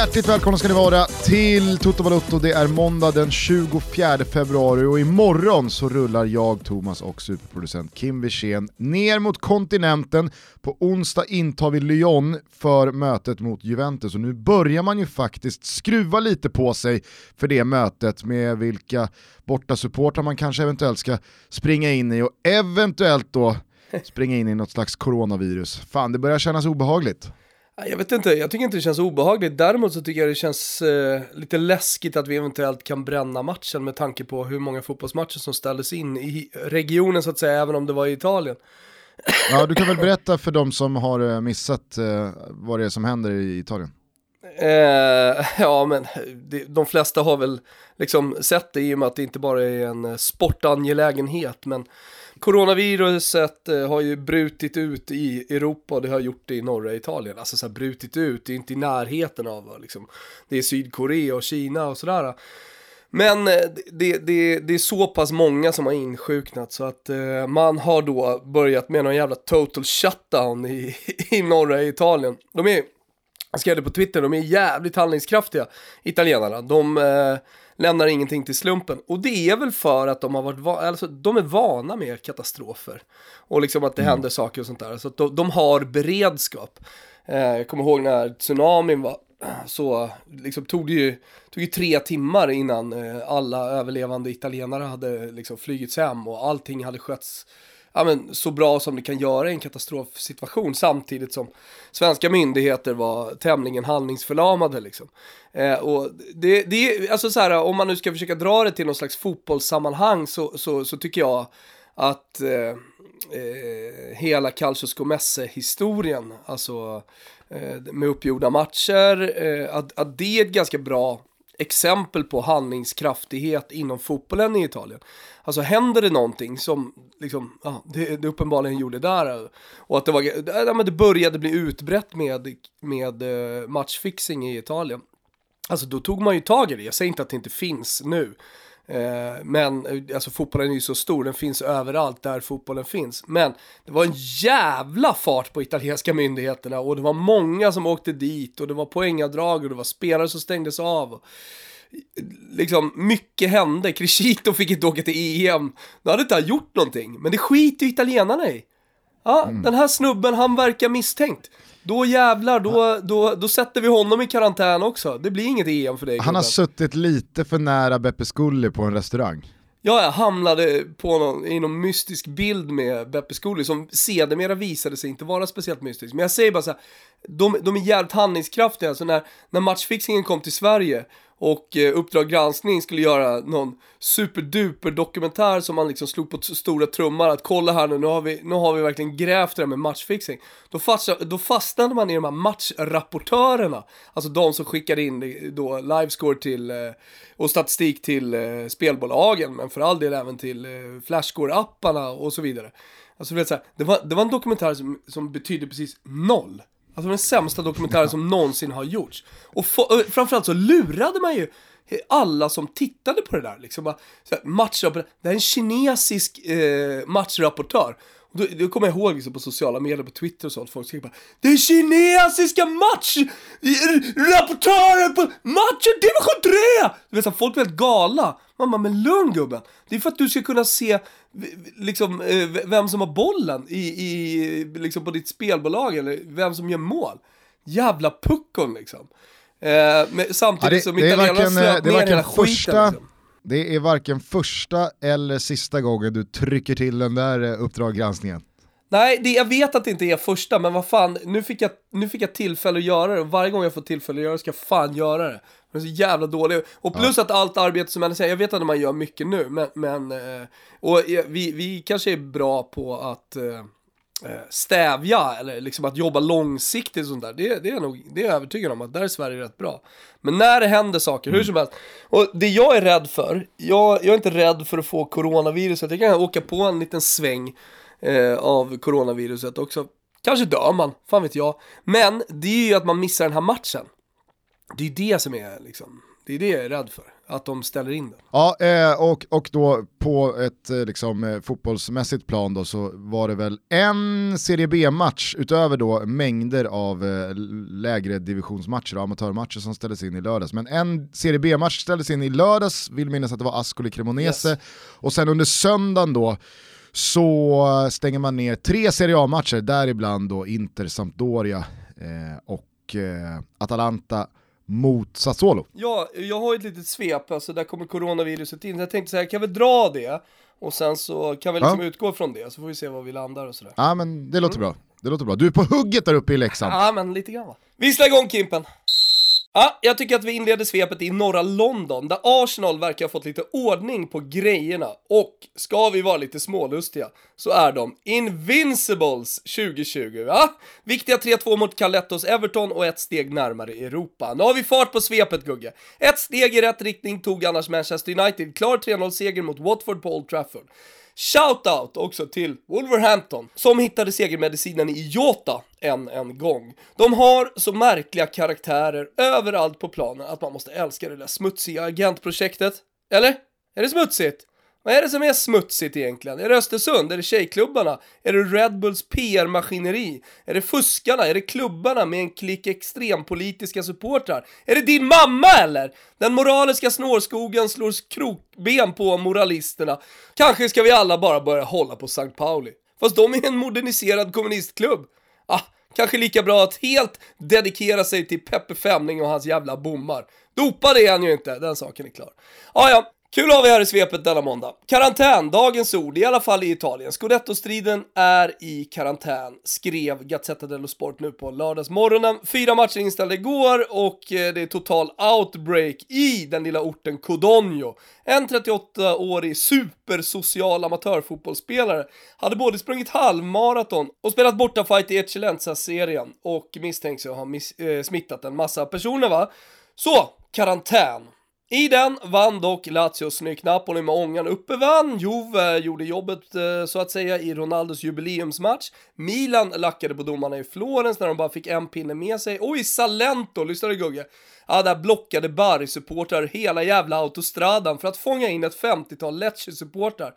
Hjärtligt välkomna ska ni vara till Toto Balotto. Det är måndag den 24 februari och imorgon så rullar jag, Thomas och superproducent Kim Wirsén ner mot kontinenten. På onsdag intar vi Lyon för mötet mot Juventus och nu börjar man ju faktiskt skruva lite på sig för det mötet med vilka bortasupportrar man kanske eventuellt ska springa in i och eventuellt då springa in i något slags coronavirus. Fan, det börjar kännas obehagligt. Jag vet inte, jag tycker inte det känns obehagligt. Däremot så tycker jag det känns eh, lite läskigt att vi eventuellt kan bränna matchen med tanke på hur många fotbollsmatcher som ställdes in i regionen så att säga, även om det var i Italien. Ja, du kan väl berätta för de som har eh, missat eh, vad det är som händer i Italien? Eh, ja, men det, de flesta har väl liksom sett det i och med att det inte bara är en eh, sportangelägenhet, men Coronaviruset eh, har ju brutit ut i Europa och det har gjort det i norra Italien. Alltså så här brutit ut, det är inte i närheten av eh, liksom. Det är Sydkorea och Kina och sådär. Men eh, det, det, det är så pass många som har insjuknat så att eh, man har då börjat med någon jävla total shutdown i, i norra Italien. De är, jag skrev det på Twitter, de är jävligt handlingskraftiga, italienarna. De eh, lämnar ingenting till slumpen. Och det är väl för att de har varit alltså, de är vana med katastrofer. Och liksom att det mm. händer saker och sånt där. Så att de, de har beredskap. Eh, jag kommer ihåg när tsunamin var, så liksom tog det ju, tog ju tre timmar innan eh, alla överlevande italienare hade liksom flygits hem och allting hade skötts ja, men, så bra som det kan göra i en katastrofsituation samtidigt som svenska myndigheter var tämligen handlingsförlamade. Liksom. Eh, och det, det är, alltså så här, om man nu ska försöka dra det till någon slags fotbollssammanhang så, så, så tycker jag att eh, eh, hela Calcios Scomesse-historien, alltså eh, med uppgjorda matcher, eh, att, att det är ett ganska bra exempel på handlingskraftighet inom fotbollen i Italien. Alltså händer det någonting som liksom, ja, det, det uppenbarligen gjorde där och att det var, ja, men det började bli utbrett med, med eh, matchfixing i Italien. Alltså då tog man ju tag i det, jag säger inte att det inte finns nu. Eh, men alltså fotbollen är ju så stor, den finns överallt där fotbollen finns. Men det var en jävla fart på italienska myndigheterna och det var många som åkte dit och det var poängavdrag och det var spelare som stängdes av. Liksom, mycket hände. Crescito fick inte åka till EM. Då hade inte han gjort någonting. Men det skiter ju italienarna i. Ja, mm. den här snubben, han verkar misstänkt. Då jävlar, då, då, då sätter vi honom i karantän också. Det blir inget EM för dig. Han har suttit lite för nära Beppe Scully på en restaurang. Ja, jag hamnade på någon, i någon mystisk bild med Beppe Scully som sedermera visade sig inte vara speciellt mystisk. Men jag säger bara så här, de, de är jävligt handlingskraftiga. Alltså när, när matchfixingen kom till Sverige och eh, Uppdrag granskning skulle göra någon superduper dokumentär som man liksom slog på stora trummar att kolla här nu, nu har vi, nu har vi verkligen grävt det här med matchfixing. Då, fastnade, då fastnade man i de här matchrapportörerna, alltså de som skickade in då livescore till eh, och statistik till eh, spelbolagen, men för all del även till eh, flashscore-apparna och så vidare. Alltså vet, så här, det, var, det var en dokumentär som, som betydde precis noll. Alltså den sämsta dokumentären som någonsin har gjorts. Och framförallt så lurade man ju alla som tittade på det där. Liksom bara, matchrapportör. Det här är en kinesisk eh, matchrapportör. Då, då kommer jag ihåg liksom på sociala medier, på Twitter och sånt, folk skrev bara Det är kinesiska match! Rapportören på matchen division 3! Du vet, så folk blir helt gala. Man bara, men lugn gubben. Det är för att du ska kunna se liksom, eh, vem som har bollen i, i, liksom på ditt spelbolag eller vem som gör mål. Jävla puckon liksom. Eh, men samtidigt ja, det, som italienarna slöt ner hela första, skiten. Liksom. Det är varken första eller sista gången du trycker till den där eh, uppdraggranskningen. Nej, det, jag vet att det inte är första, men vad fan, nu fick, jag, nu fick jag tillfälle att göra det och varje gång jag får tillfälle att göra det ska jag fan göra det. Men så jävla dålig. Och plus ja. att allt arbete som jag säger, jag vet att man gör mycket nu, men, men eh, och vi, vi kanske är bra på att eh, stävja eller liksom att jobba långsiktigt och sånt där. Det, det är nog, det är jag övertygad om att där är Sverige rätt bra. Men när det händer saker, mm. hur som helst. Och det jag är rädd för, jag, jag är inte rädd för att få coronaviruset. Jag kan åka på en liten sväng eh, av coronaviruset också. Kanske dör man, fan vet jag. Men det är ju att man missar den här matchen. Det är ju det som är liksom, det är det jag är rädd för. Att de ställer in den. Ja, eh, och, och då på ett eh, liksom, eh, fotbollsmässigt plan då så var det väl en Serie B-match utöver då mängder av lägre divisionsmatcher och amatörmatcher som ställdes in i lördags. Men en Serie B-match ställdes in i lördags, vill minnas att det var Ascoli Cremonese, yes. och sen under söndagen då så stänger man ner tre Serie A-matcher, däribland då Inter, Sampdoria eh, och eh, Atalanta mot Sassuolo. Ja, jag har ett litet svep, alltså där kommer coronaviruset in. Jag tänkte så här, jag kan väl dra det och sen så kan vi liksom ja. utgå från det, så får vi se var vi landar och sådär. Ja men det låter mm. bra. Det låter bra. Du är på hugget där uppe i Leksand. Ja men lite grann va. Vi slår igång Kimpen. Ja, jag tycker att vi inleder svepet i norra London, där Arsenal verkar ha fått lite ordning på grejerna. Och ska vi vara lite smålustiga, så är de Invincibles 2020, va? Viktiga 3-2 mot Calettos Everton och ett steg närmare Europa. Nu har vi fart på svepet, Gugge. Ett steg i rätt riktning tog annars Manchester United, klar 3-0-seger mot Watford på Old Trafford. Shoutout också till Wolverhampton som hittade segermedicinen i Jota än en gång. De har så märkliga karaktärer överallt på planen att man måste älska det där smutsiga agentprojektet. Eller? Är det smutsigt? Vad är det som är smutsigt egentligen? Är det Östersund? Är det tjejklubbarna? Är det Red Bulls PR-maskineri? Är det fuskarna? Är det klubbarna med en klick extrempolitiska supportrar? Är det din mamma eller? Den moraliska snårskogen slår krokben på moralisterna. Kanske ska vi alla bara börja hålla på St. Pauli. Fast de är en moderniserad kommunistklubb. Ah, kanske lika bra att helt dedikera sig till Peppe Femning och hans jävla bommar. Dopad är han ju inte, den saken är klar. Ah, ja, Kul att ha vi här i svepet denna måndag. Karantän, dagens ord, i alla fall i Italien. Scudetto-striden är i karantän, skrev Gazzetta dello Sport nu på lördagsmorgonen. Fyra matcher inställda igår och eh, det är total outbreak i den lilla orten Codogno. En 38-årig supersocial amatörfotbollsspelare hade både sprungit halvmaraton och spelat bortafight i Eccellenza-serien och misstänks ha äh, smittat en massa personer va. Så, karantän. I den vann dock Lazio snyggt. Napoli med ångan uppe vann. Juve gjorde jobbet eh, så att säga i Ronaldos jubileumsmatch. Milan lackade på domarna i Florens när de bara fick en pinne med sig. Och i Salento, lyssnar du Gugge? Ja, där blockade Bari-supportrar hela jävla autostradan för att fånga in ett 50-tal Lecce-supportrar.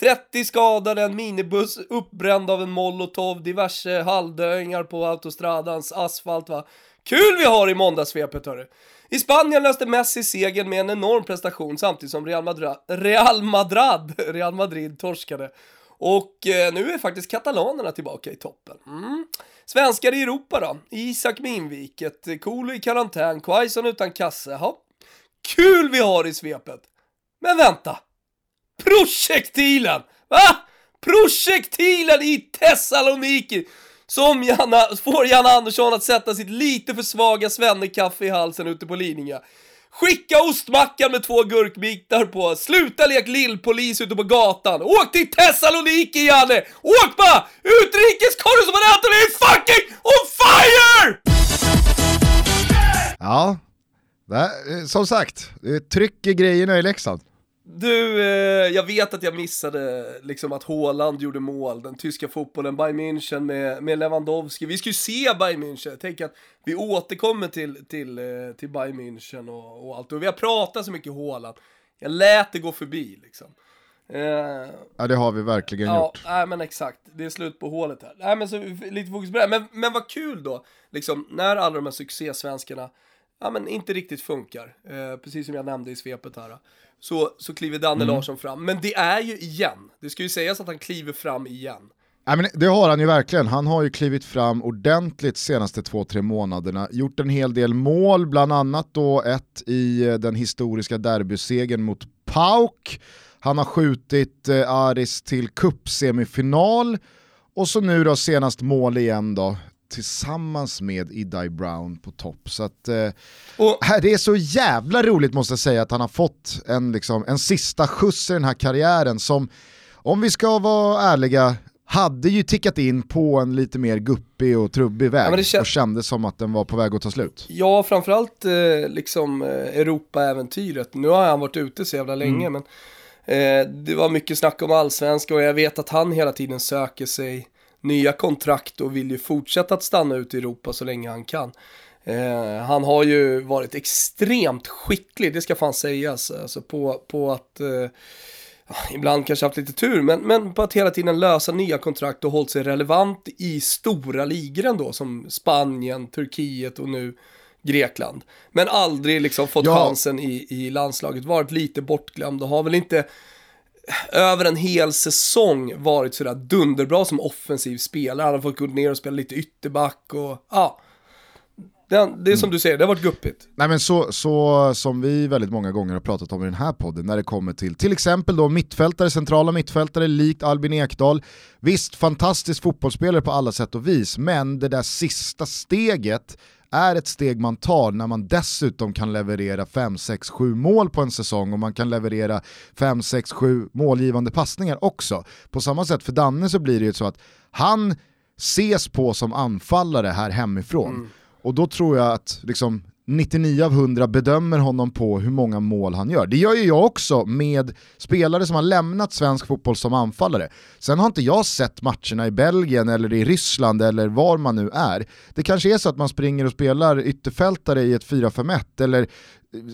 30 skadade, en minibuss uppbränd av en molotov, diverse halvdöingar på autostradans asfalt va. Kul vi har i måndagssvepet hörru! I Spanien löste Messi segern med en enorm prestation samtidigt som Real Madrid, Real Madrid, Real Madrid torskade. Och eh, nu är faktiskt katalanerna tillbaka i toppen. Mm. Svenskar i Europa då? Isak med inviket, Kolo i karantän, Quaison utan kasse. Ha. Kul vi har i svepet! Men vänta! Projektilen! Va? Projektilen i Thessaloniki! Som Janna, får Janne Andersson att sätta sitt lite för svaga svennekaffe i halsen ute på Lidingö. Skicka ostmackan med två gurkbitar på, sluta lek lillpolis ute på gatan, åk till Thessaloniki Janne! Åk bara! Utrikeskorrespondenten är fucking on fire! Ja, eh, som sagt, tryck i grejerna i Leksand. Du, eh, jag vet att jag missade liksom att Haaland gjorde mål, den tyska fotbollen, Bayern München med, med Lewandowski. Vi ska ju se Bayern München, tänk att vi återkommer till, till, eh, till Bayern München och, och allt. Och vi har pratat så mycket Haaland, jag lät det gå förbi liksom. Eh, ja det har vi verkligen ja, gjort. Nej men exakt, det är slut på hålet här. Nej men så lite fokus på det. Men, men vad kul då, liksom när alla de här succésvenskarna, ja men inte riktigt funkar. Eh, precis som jag nämnde i svepet här så, så kliver Danne mm. Larsson fram. Men det är ju igen, det ska ju sägas att han kliver fram igen. Ja, men det har han ju verkligen, han har ju klivit fram ordentligt senaste två-tre månaderna, gjort en hel del mål, bland annat då ett i eh, den historiska derbysegern mot PAOK. Han har skjutit eh, Aris till cupsemifinal och så nu då senast mål igen då, tillsammans med Idai Brown på topp. Så att, eh, och, det är så jävla roligt måste jag säga att han har fått en, liksom, en sista skjuts i den här karriären som, om vi ska vara ärliga, hade ju tickat in på en lite mer guppig och trubbig väg ja, och kändes som att den var på väg att ta slut. Ja, framförallt eh, liksom eh, Europa-äventyret. Nu har han varit ute så jävla länge, mm. men eh, det var mycket snack om allsvenska och jag vet att han hela tiden söker sig nya kontrakt och vill ju fortsätta att stanna ute i Europa så länge han kan. Eh, han har ju varit extremt skicklig, det ska fan sägas, alltså på, på att eh, ibland kanske haft lite tur, men, men på att hela tiden lösa nya kontrakt och hållit sig relevant i stora ligor ändå, som Spanien, Turkiet och nu Grekland. Men aldrig liksom fått ja. chansen i, i landslaget, varit lite bortglömd och har väl inte över en hel säsong varit sådär dunderbra som offensiv spelare. Han har fått gå ner och spela lite ytterback och ja. Det, det är som mm. du säger, det har varit guppigt. Nej men så, så som vi väldigt många gånger har pratat om i den här podden när det kommer till till exempel då mittfältare, centrala mittfältare likt Albin Ekdal. Visst, fantastisk fotbollsspelare på alla sätt och vis, men det där sista steget är ett steg man tar när man dessutom kan leverera 5, 6, 7 mål på en säsong och man kan leverera 5, 6, 7 målgivande passningar också. På samma sätt för Danne så blir det ju så att han ses på som anfallare här hemifrån. Mm. Och då tror jag att liksom, 99 av 100 bedömer honom på hur många mål han gör. Det gör ju jag också med spelare som har lämnat svensk fotboll som anfallare. Sen har inte jag sett matcherna i Belgien eller i Ryssland eller var man nu är. Det kanske är så att man springer och spelar ytterfältare i ett 4-5-1 eller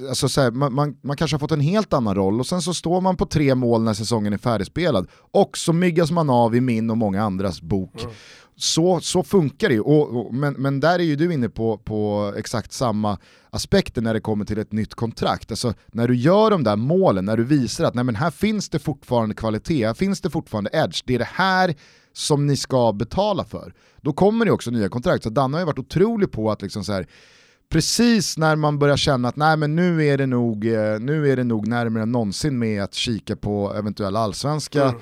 Alltså så här, man, man, man, kanske har fått en helt annan roll och sen så står man på tre mål när säsongen är färdigspelad och så myggas man av i min och många andras bok. Mm så, så funkar det ju, och, och, men, men där är ju du inne på, på exakt samma aspekter när det kommer till ett nytt kontrakt. Alltså när du gör de där målen, när du visar att nej, men här finns det fortfarande kvalitet, här finns det fortfarande edge, det är det här som ni ska betala för. Då kommer det också nya kontrakt. Så Danne har ju varit otrolig på att liksom så här, precis när man börjar känna att nej, men nu, är det nog, eh, nu är det nog närmare än någonsin med att kika på eventuella allsvenska mm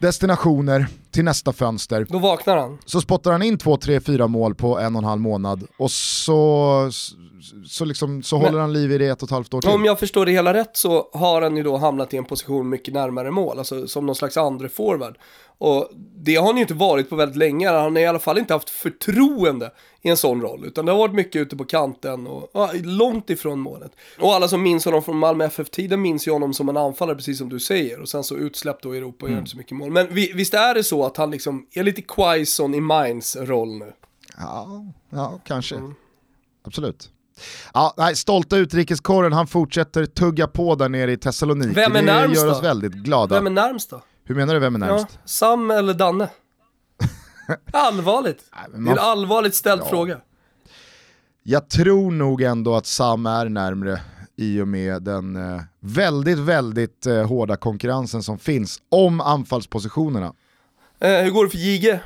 destinationer till nästa fönster. Då vaknar han. Så spottar han in två, tre, fyra mål på en och en halv månad och så, så, liksom, så håller han liv i det ett och ett halvt år till. Om jag förstår det hela rätt så har han ju då hamnat i en position mycket närmare mål, alltså som någon slags andra forward. Och det har han ju inte varit på väldigt länge, han har i alla fall inte haft förtroende i en sån roll, utan det har varit mycket ute på kanten och ja, långt ifrån målet. Och alla som minns honom från Malmö FF-tiden minns ju honom som en anfallare, precis som du säger, och sen så utsläppt då i Europa och mm. gör inte så mycket mål. Men visst är det så att han liksom är lite Quaison i Mainz roll nu? Ja, ja kanske. Mm. Absolut. Ja, nej, stolta utrikeskorren, han fortsätter tugga på där nere i Thessaloniki. Vem är närmst Det gör oss väldigt glada. Vem är närmst då? Hur menar du, vem är närmst? Ja, Sam eller Danne? allvarligt. Nej, man... Det är en allvarligt ställd ja. fråga. Jag tror nog ändå att Sam är närmre i och med den eh, väldigt, väldigt eh, hårda konkurrensen som finns om anfallspositionerna. Eh, hur går det för Jige?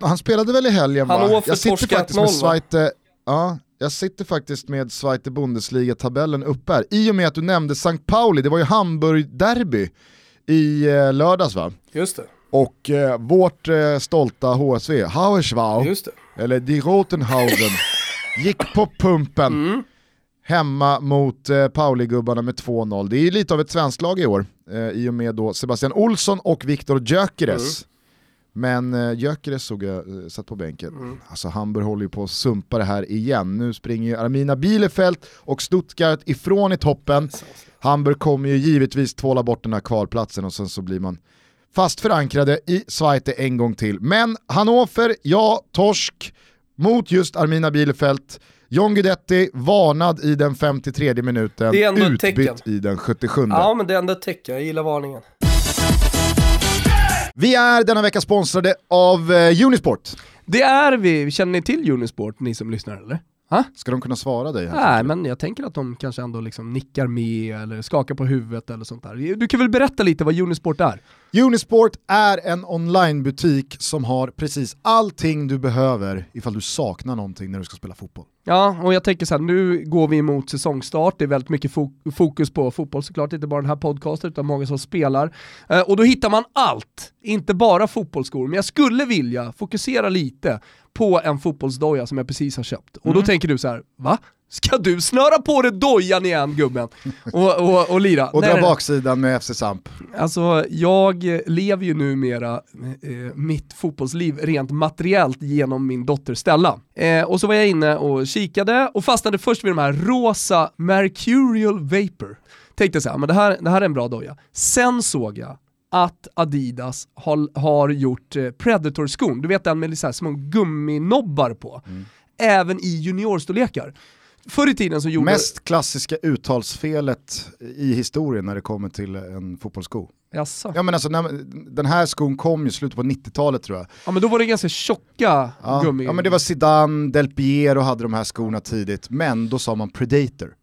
Han spelade väl i helgen va? Jag sitter faktiskt med Zweite, ja, jag sitter faktiskt med Zweite Bundesliga-tabellen uppe här. I och med att du nämnde St. Pauli, det var ju Hamburg-derby i eh, lördags va? Just det. Och eh, vårt eh, stolta HSV, Hauerswau, eller Die Rotenhausen, gick på pumpen mm. hemma mot eh, Pauli-gubbarna med 2-0. Det är lite av ett svenskt lag i år, eh, i och med då Sebastian Olsson och Viktor Gyökeres. Mm. Men uh, Gyökeres såg jag uh, satt på bänken. Mm. Alltså Hamburg håller ju på att sumpa det här igen. Nu springer ju Armina Bielefeld och Stuttgart ifrån i toppen. Hamburg kommer ju givetvis tvåla bort den här kvalplatsen och sen så blir man fast förankrade i Zweite en gång till. Men Hannover, ja, torsk mot just Armina Bielefeld. John Guidetti varnad i den 53 minuten, utbytt i den 77. Ja men det är ändå ett tecken, jag gillar varningen. Vi är denna vecka sponsrade av eh, Unisport. Det är vi, känner ni till Unisport ni som lyssnar eller? Ha? Ska de kunna svara dig? Nej, men jag tänker att de kanske ändå liksom nickar med eller skakar på huvudet eller sånt där. Du kan väl berätta lite vad Unisport är? Unisport är en onlinebutik som har precis allting du behöver ifall du saknar någonting när du ska spela fotboll. Ja, och jag tänker så här, nu går vi emot säsongstart, det är väldigt mycket fokus på fotboll såklart, inte bara den här podcasten utan många som spelar. Eh, och då hittar man allt, inte bara fotbollsskor, men jag skulle vilja fokusera lite på en fotbollsdoja som jag precis har köpt. Och då mm. tänker du så här, va? Ska du snöra på dig dojan igen gubben? Och, och, och lira? och dra baksidan med FC Samp. Alltså jag lever ju numera eh, mitt fotbollsliv rent materiellt genom min dotter Stella. Eh, och så var jag inne och kikade och fastnade först vid de här rosa Mercurial Vapor. Tänkte så här, men det här, det här är en bra doja. Sen såg jag att Adidas har, har gjort eh, Predator-skon, du vet den med så här små gumminobbar på. Mm även i juniorstorlekar. Förr i tiden så gjorde... Mest klassiska uttalsfelet i historien när det kommer till en fotbollssko. Jaså? Ja men alltså när, den här skon kom ju slutet på 90-talet tror jag. Ja men då var det ganska tjocka Ja, gummi. ja men det var Zidane, Del Piero hade de här skorna tidigt, men då sa man Predator.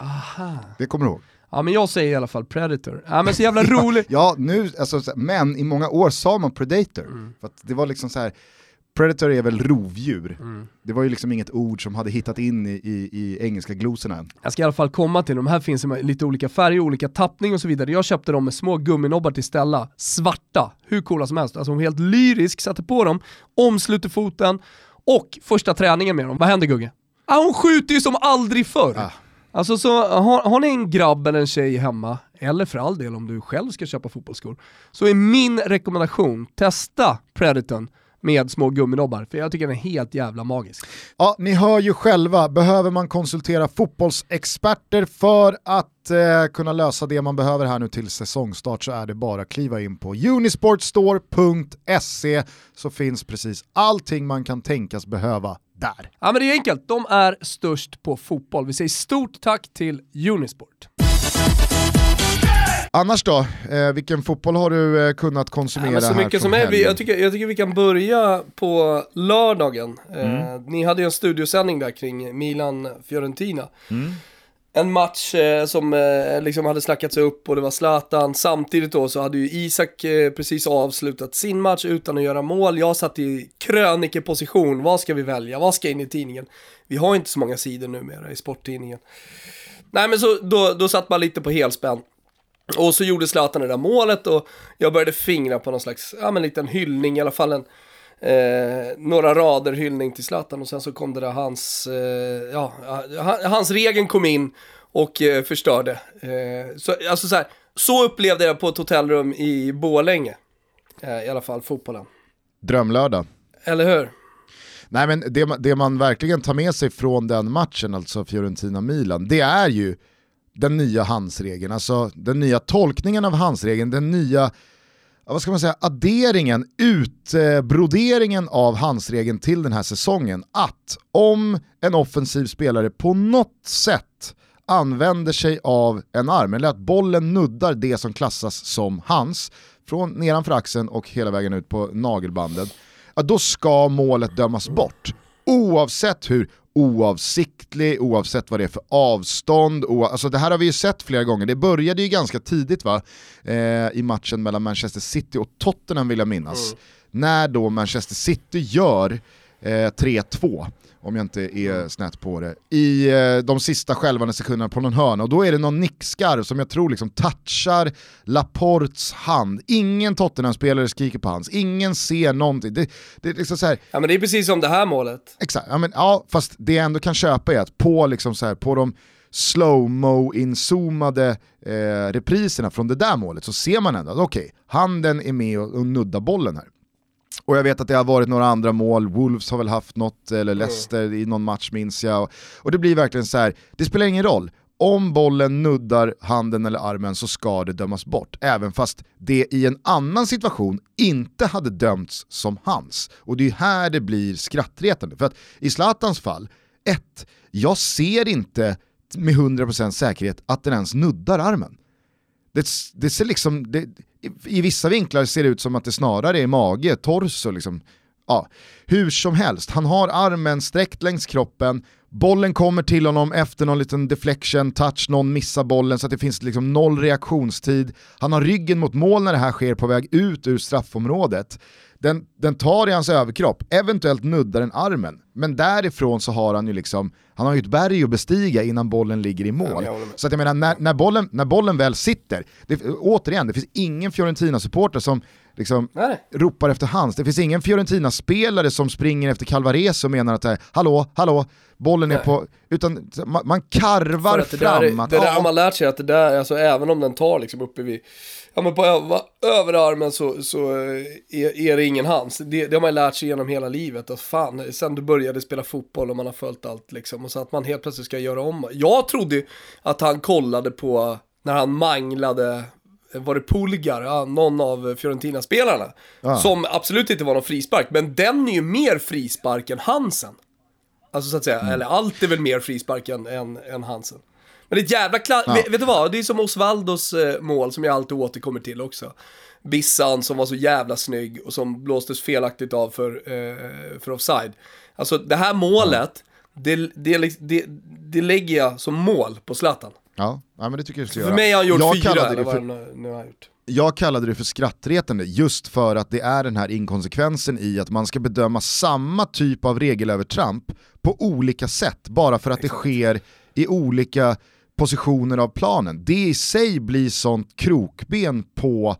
Aha. Det kommer du ihåg? Ja men jag säger i alla fall Predator. Ja men så jävla roligt. Ja, nu, alltså, så- men i många år sa man Predator. Mm. För att det var liksom så här. Predator är väl rovdjur. Mm. Det var ju liksom inget ord som hade hittat in i, i, i engelska glosorna än. Jag ska i alla fall komma till de här finns i lite olika färger, olika tappning och så vidare. Jag köpte dem med små gumminobbar till Stella, svarta, hur coola som helst. Alltså hon helt lyrisk, satte på dem, omsluter foten och första träningen med dem. Vad händer Gugge? Ah, hon skjuter ju som aldrig förr. Ah. Alltså så har, har ni en grabb eller en tjej hemma, eller för all del om du själv ska köpa fotbollsskor, så är min rekommendation, testa Predatorn med små gumminobbar, för jag tycker den är helt jävla magisk. Ja, ni hör ju själva, behöver man konsultera fotbollsexperter för att eh, kunna lösa det man behöver här nu till säsongstart så är det bara att kliva in på unisportstore.se så finns precis allting man kan tänkas behöva där. Ja men det är enkelt, de är störst på fotboll. Vi säger stort tack till Unisport. Annars då, eh, vilken fotboll har du eh, kunnat Ja, konsumera men så här mycket från som är, helgen? jag, tycker, jag tycker vi kan börja på lördagen. Mm. Eh, ni hade ju en studiosändning där kring Milan-Fiorentina. Mm. En match eh, som eh, liksom hade snackats upp och det var Zlatan. Samtidigt då så hade ju Isak precis avslutat sin match utan att göra mål. Jag satt i krönikeposition. Vad ska vi välja? Vad ska in i tidningen? Vi har inte så många sidor numera i sporttidningen. Nej men så då, då satt man lite på helspänn. Och så gjorde Zlatan det där målet och jag började fingra på någon slags, ja men liten hyllning, i alla fall en, eh, några rader hyllning till Zlatan och sen så kom det där hans, eh, ja, ha- hans regeln kom in och eh, förstörde. Eh, så, alltså så, här, så upplevde jag på ett hotellrum i Borlänge, eh, i alla fall fotbollen. Drömlördag. Eller hur? Nej men det, det man verkligen tar med sig från den matchen, alltså Fiorentina-Milan, det är ju den nya handsregeln, alltså den nya tolkningen av handsregeln, den nya, ja, vad ska man säga, adderingen, utbroderingen av handsregeln till den här säsongen. Att om en offensiv spelare på något sätt använder sig av en arm, eller att bollen nuddar det som klassas som hans, från nedanför axeln och hela vägen ut på nagelbandet, ja, då ska målet dömas bort. Oavsett hur oavsiktlig, oavsett vad det är för avstånd. Alltså det här har vi ju sett flera gånger. Det började ju ganska tidigt va? Eh, i matchen mellan Manchester City och Tottenham vill jag minnas. När då Manchester City gör eh, 3-2, om jag inte är snett på det, i eh, de sista skälvande sekunderna på någon hörna. Och då är det någon nickskarv som jag tror liksom touchar Laports hand. Ingen Tottenham-spelare skriker på hans, ingen ser någonting. Det, det är liksom så här, Ja men det är precis som det här målet. Exakt, ja, men, ja, fast det jag ändå kan köpa är att på, liksom så här, på de slow-mo inzoomade eh, repriserna från det där målet så ser man ändå att okej, handen är med och, och nuddar bollen här. Och jag vet att det har varit några andra mål, Wolves har väl haft något, eller Leicester i någon match minns jag. Och, och det blir verkligen så här, det spelar ingen roll. Om bollen nuddar handen eller armen så ska det dömas bort, även fast det i en annan situation inte hade dömts som hans. Och det är här det blir skrattretande. För att i Zlatans fall, ett, jag ser inte med 100% säkerhet att den ens nuddar armen. Det, det ser liksom, det, i, I vissa vinklar ser det ut som att det snarare är mage, torso liksom. Ja, hur som helst, han har armen sträckt längs kroppen, bollen kommer till honom efter någon liten deflection, touch, någon missar bollen så att det finns liksom noll reaktionstid. Han har ryggen mot mål när det här sker på väg ut ur straffområdet. Den, den tar i hans överkropp, eventuellt nuddar den armen, men därifrån så har han ju liksom, han har ju ett berg att bestiga innan bollen ligger i mål. Så att jag menar, när, när, bollen, när bollen väl sitter, det, återigen, det finns ingen Fiorentina-supporter som liksom Nej. ropar efter hans. Det finns ingen Fiorentina-spelare som springer efter Calvarez och menar att det är, hallå, hallå, bollen är Nej. på, utan man, man För karvar att det där, är- att det där har man lärt sig att det där, alltså även om den tar liksom uppe vid, ja men på över, överarmen så, så eh, är, är det ingen hands. Det, det har man lärt sig genom hela livet. Och fan, sen du började spela fotboll och man har följt allt liksom. Och så att man helt plötsligt ska göra om. Jag trodde att han kollade på när han manglade var det Pulgar, ja, någon av Fiorentina-spelarna. Ja. Som absolut inte var någon frispark, men den är ju mer frispark än Hansen. Alltså så att säga, eller allt är väl mer frispark än, än, än Hansen. Men det är ett jävla klass, ja. vet, vet, du vad? Det är som Osvaldos eh, mål som jag alltid återkommer till också. Bissan som var så jävla snygg och som blåstes felaktigt av för, eh, för offside. Alltså det här målet, ja. det, det, det, det lägger jag som mål på Zlatan. Ja, ja men det tycker jag ska För mig har han gjort jag fyra, eller vad för... nu har gjort. Jag kallade det för skrattretande just för att det är den här inkonsekvensen i att man ska bedöma samma typ av regelövertramp på olika sätt bara för att det sker i olika positioner av planen. Det i sig blir sånt krokben på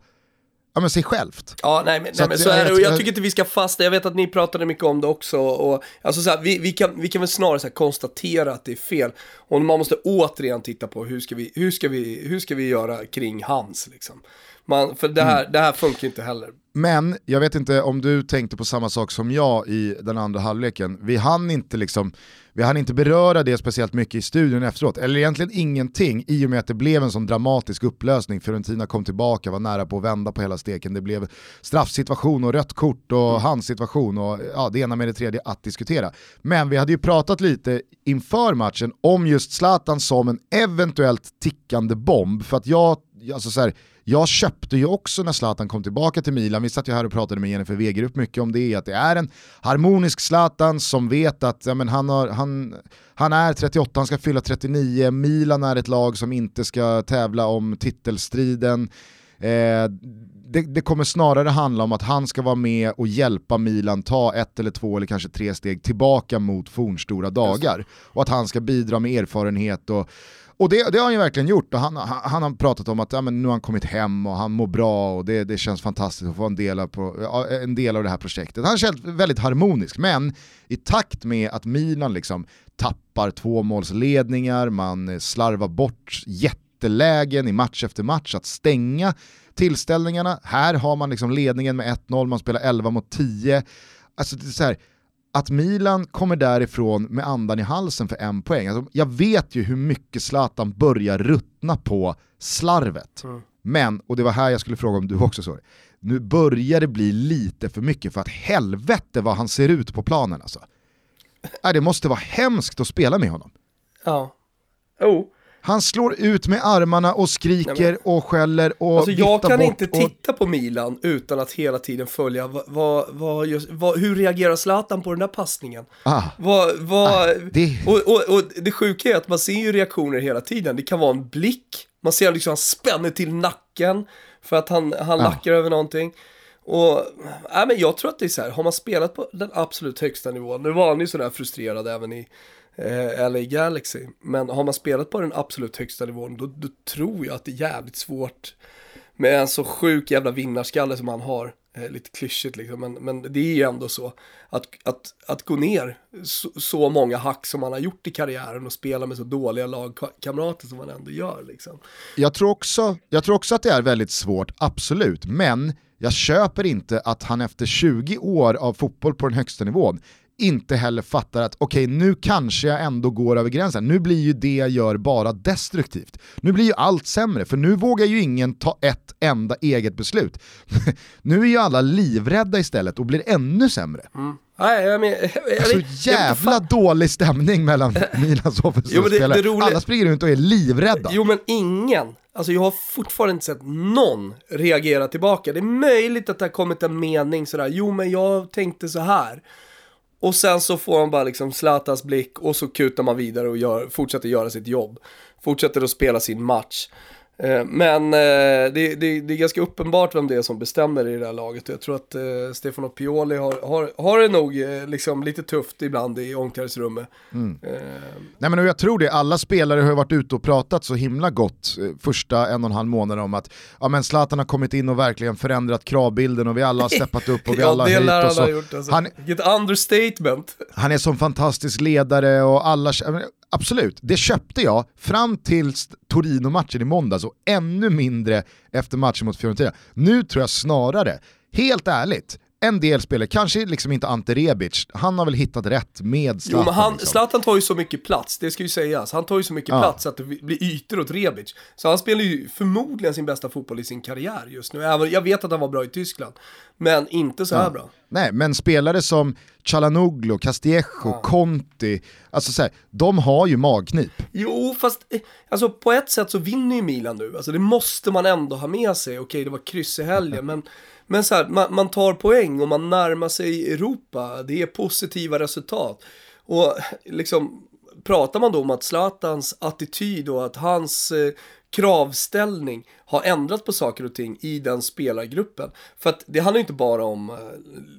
ja, men sig självt. Ja, nej, men, så, nej, men så är det. Och jag tycker inte vi ska fasta, jag vet att ni pratade mycket om det också. Och, alltså så här, vi, vi, kan, vi kan väl snarare så här, konstatera att det är fel. Och man måste återigen titta på hur ska vi, hur ska vi, hur ska vi göra kring hans. Liksom. Man, för det här, mm. det här funkar inte heller. Men jag vet inte om du tänkte på samma sak som jag i den andra halvleken. Vi hann inte liksom vi hann inte beröra det speciellt mycket i studion efteråt, eller egentligen ingenting i och med att det blev en sån dramatisk upplösning. Fiorentina kom tillbaka, var nära på att vända på hela steken. Det blev straffsituation och rött kort och mm. handsituation och ja, det ena med det tredje att diskutera. Men vi hade ju pratat lite inför matchen om just Zlatan som en eventuellt tickande bomb. För att jag, alltså så här, jag köpte ju också när Zlatan kom tillbaka till Milan, vi satt ju här och pratade med Jennifer Wegerup mycket om det, att det är en harmonisk Zlatan som vet att ja, men han, har, han, han är 38, han ska fylla 39, Milan är ett lag som inte ska tävla om titelstriden. Eh, det, det, kommer snarare handla om att han ska vara med och hjälpa Milan ta ett eller två eller kanske tre steg tillbaka mot fornstora dagar. Och att han ska bidra med erfarenhet och och det, det, har han ju verkligen gjort och han, han, han har pratat om att ja, men nu har han kommit hem och han mår bra och det, det känns fantastiskt att få en del, av, på, en del av det här projektet. Han känns väldigt harmonisk, men i takt med att Milan liksom tappar tvåmålsledningar, man slarvar bort jättelägen i match efter match, att stänga tillställningarna. Här har man liksom ledningen med 1-0, man spelar 11 mot 10. Alltså det är så här, att Milan kommer därifrån med andan i halsen för en poäng. Alltså, jag vet ju hur mycket Zlatan börjar ruttna på slarvet. Mm. Men, och det var här jag skulle fråga om du också det, nu börjar det bli lite för mycket för att helvete vad han ser ut på planen alltså. Äh, det måste vara hemskt att spela med honom. Ja. Oh. Han slår ut med armarna och skriker Nej, och skäller och alltså, Jag kan inte titta på Milan utan att hela tiden följa vad, vad, vad, just, vad hur reagerar Zlatan på den där passningen? Ah. Ah, det... Och, och, och, det sjuka är att man ser ju reaktioner hela tiden. Det kan vara en blick, man ser liksom han spänner till nacken för att han, han ah. lackar över någonting. Och, äh, men jag tror att det är så här, har man spelat på den absolut högsta nivån, nu var han ju sådär frustrerad även i eh, LA Galaxy. Men har man spelat på den absolut högsta nivån, då, då, tror jag att det är jävligt svårt med en så sjuk jävla vinnarskalle som han har. Eh, lite klyschigt liksom, men, men det är ju ändå så. Att, att, att gå ner så, så, många hack som han har gjort i karriären och spela med så dåliga lagkamrater som han ändå gör. Liksom. Jag, tror också, jag tror också att det är väldigt svårt, absolut, men jag köper inte att han efter 20 år av fotboll på den högsta nivån inte heller fattar att okej, okay, nu kanske jag ändå går över gränsen. Nu blir ju det jag gör bara destruktivt. Nu blir ju allt sämre, för nu vågar ju ingen ta ett enda eget beslut. nu är ju alla livrädda istället och blir ännu sämre. Mm. Nej, jag men, jag, alltså jävla jag, dålig stämning mellan Milans offensiva spelare. Alla springer runt och är livrädda. Jo men ingen, alltså jag har fortfarande inte sett någon reagera tillbaka. Det är möjligt att det har kommit en mening sådär, jo men jag tänkte så här. Och sen så får man bara liksom Zlatans blick och så kutar man vidare och gör, fortsätter göra sitt jobb. Fortsätter att spela sin match. Eh, men eh, det, det, det, är ganska uppenbart vem det är som bestämmer i det här laget. Jag tror att eh, Stefano Pioli har, har, har det nog liksom lite tufft ibland i omklädningsrummet. Mm. Eh. Nej men jag tror det, alla spelare har varit ute och pratat så himla gott första en och en halv månader om att ja, men Zlatan har kommit in och verkligen förändrat kravbilden och vi alla har steppat upp och vi ja, alla har höjt han Har gjort, alltså. han, Vilket understatement. Han är som fantastisk ledare och alla, absolut, det köpte jag fram till Torino-matchen i måndags och ännu mindre efter matchen mot Fiorentina. Nu tror jag snarare, helt ärligt, en del spelare, kanske liksom inte Ante Rebic, han har väl hittat rätt med Zlatan. Jo, men han, liksom. Zlatan tar ju så mycket plats, det ska ju sägas. Han tar ju så mycket ja. plats att det blir ytor åt Rebic. Så han spelar ju förmodligen sin bästa fotboll i sin karriär just nu. Även, jag vet att han var bra i Tyskland, men inte så här ja. bra. Nej, men spelare som Chalanoglu, Castillejo, ja. Conti, alltså så här, de har ju magknip. Jo, fast eh, alltså, på ett sätt så vinner ju Milan nu, alltså, det måste man ändå ha med sig. Okej, det var kryss i helgen, men, men så här, man, man tar poäng och man närmar sig Europa, det är positiva resultat. Och liksom, pratar man då om att Zlatans attityd och att hans eh, kravställning har ändrat på saker och ting i den spelargruppen. För att det handlar inte bara om eh,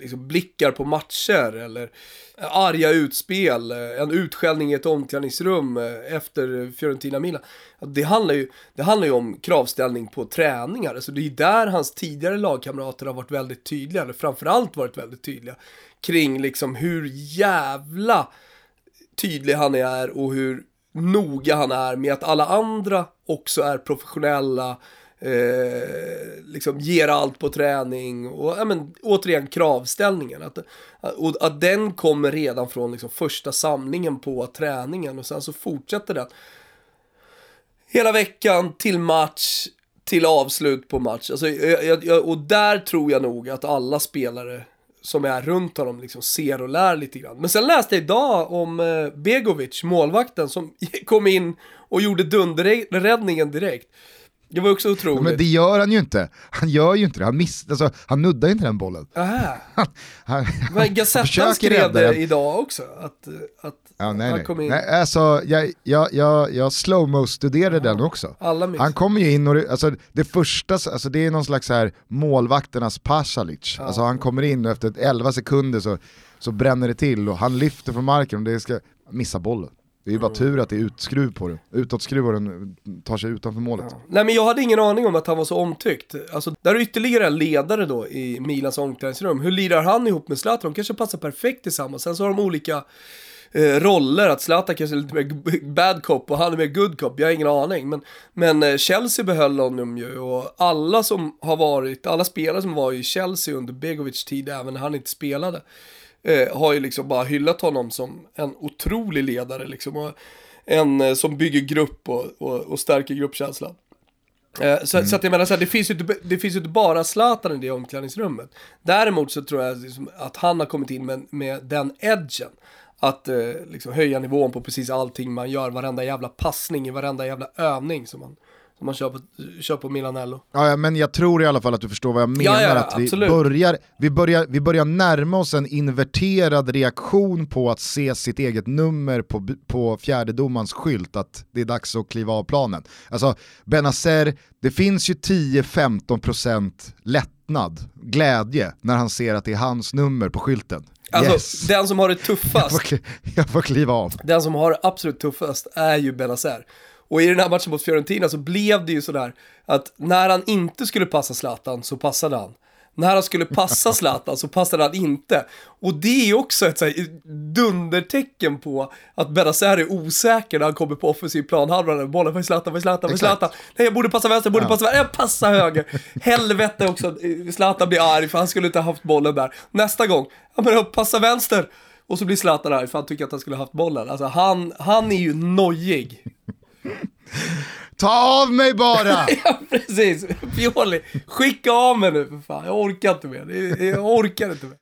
liksom, blickar på matcher eller eh, arga utspel, eh, en utskällning i ett omklädningsrum eh, efter Fiorentina-Milan. Det handlar, ju, det handlar ju om kravställning på träningar, alltså det är ju där hans tidigare lagkamrater har varit väldigt tydliga, eller framförallt varit väldigt tydliga, kring liksom hur jävla tydlig han är och hur noga han är med att alla andra också är professionella, eh, liksom ger allt på träning och ja, men, återigen kravställningen. Att, och att den kommer redan från liksom, första samlingen på träningen och sen så fortsätter den hela veckan till match, till avslut på match. Alltså, jag, jag, och där tror jag nog att alla spelare som är runt honom liksom ser och lär lite grann. Men sen läste jag idag om eh, Begovic, målvakten, som kom in och gjorde dunderräddningen direkt. Det var också otroligt. Men det gör han ju inte. Han gör ju inte det. Han, miss, alltså, han nuddar inte den bollen. Aha. Han, Men Gazetten skrev det idag också. Att, att ja, nej, han kom in. Nej, alltså, jag, jag, jag, jag slowmo studerade ja, den också. han kommer ju in och det, alltså, det första, alltså, det är någon slags här målvakternas Pasalic. Ja. Alltså, han kommer in och efter 11 sekunder så, så bränner det till och han lyfter från marken och det ska missa bollen. Det är ju bara tur att det är utskruv på den. Utåtskruv och den tar sig utanför målet. Ja. Nej men jag hade ingen aning om att han var så omtyckt. Alltså, där är ytterligare en ledare då i Milans omklädningsrum. Hur lirar han ihop med Zlatan? De kanske passar perfekt tillsammans. Sen så har de olika eh, roller. Att Zlatan kanske är lite mer bad cop och han är mer good cop. Jag har ingen aning. Men, men eh, Chelsea behöll honom ju och alla som har varit, alla spelare som var i Chelsea under Begovics tid, även när han inte spelade eh, har ju liksom bara hyllat honom som en otrolig ledare liksom. Och en eh, som bygger grupp och, och, och stärker gruppkänslan. Eh, så, mm. så, att jag menar så här, det finns ju inte, det finns inte bara Zlatan i det omklädningsrummet. Däremot så tror jag liksom att han har kommit in med, med den edgen. Att eh, liksom höja nivån på precis allting man gör, varenda jävla passning i varenda jävla övning som man, som man kör på, kör på Milanello. Ja, men jag tror i alla fall att du förstår vad jag menar. Ja, ja, att vi börjar, vi, börjar, vi börjar närma oss en inverterad reaktion på att se sitt eget nummer på, på fjärdedomans skylt, att det är dags att kliva av planen. Alltså, Benazer, det finns ju 10-15% lättnad, glädje, när han ser att det är hans nummer på skylten. Alltså, yes. den som har det tuffast, jag får, jag får kliva av. Den som har det absolut tuffast är ju Benazer. Och i den här matchen mot Fiorentina så blev det ju sådär att när han inte skulle passa Zlatan så passade han. När han skulle passa Zlatan så passade han inte. Och det är också ett såhär dundertecken på att Benazer är osäker när han kommer på offensiv planhalva. Bollen för Zlatan, för Zlatan, för Zlatan. Nej, jag borde passa vänster, jag borde ja. passa vänster, jag passar höger. Helvete också, Zlatan blir arg för han skulle inte ha haft bollen där. Nästa gång, ja men jag passar vänster. Och så blir Zlatan arg för han tycker att han skulle ha haft bollen. Alltså han, han är ju nojig. Ta av mig bara! ja, precis. Pioli, skicka av mig nu för fan. Jag orkar inte mer. Jag orkar inte mer.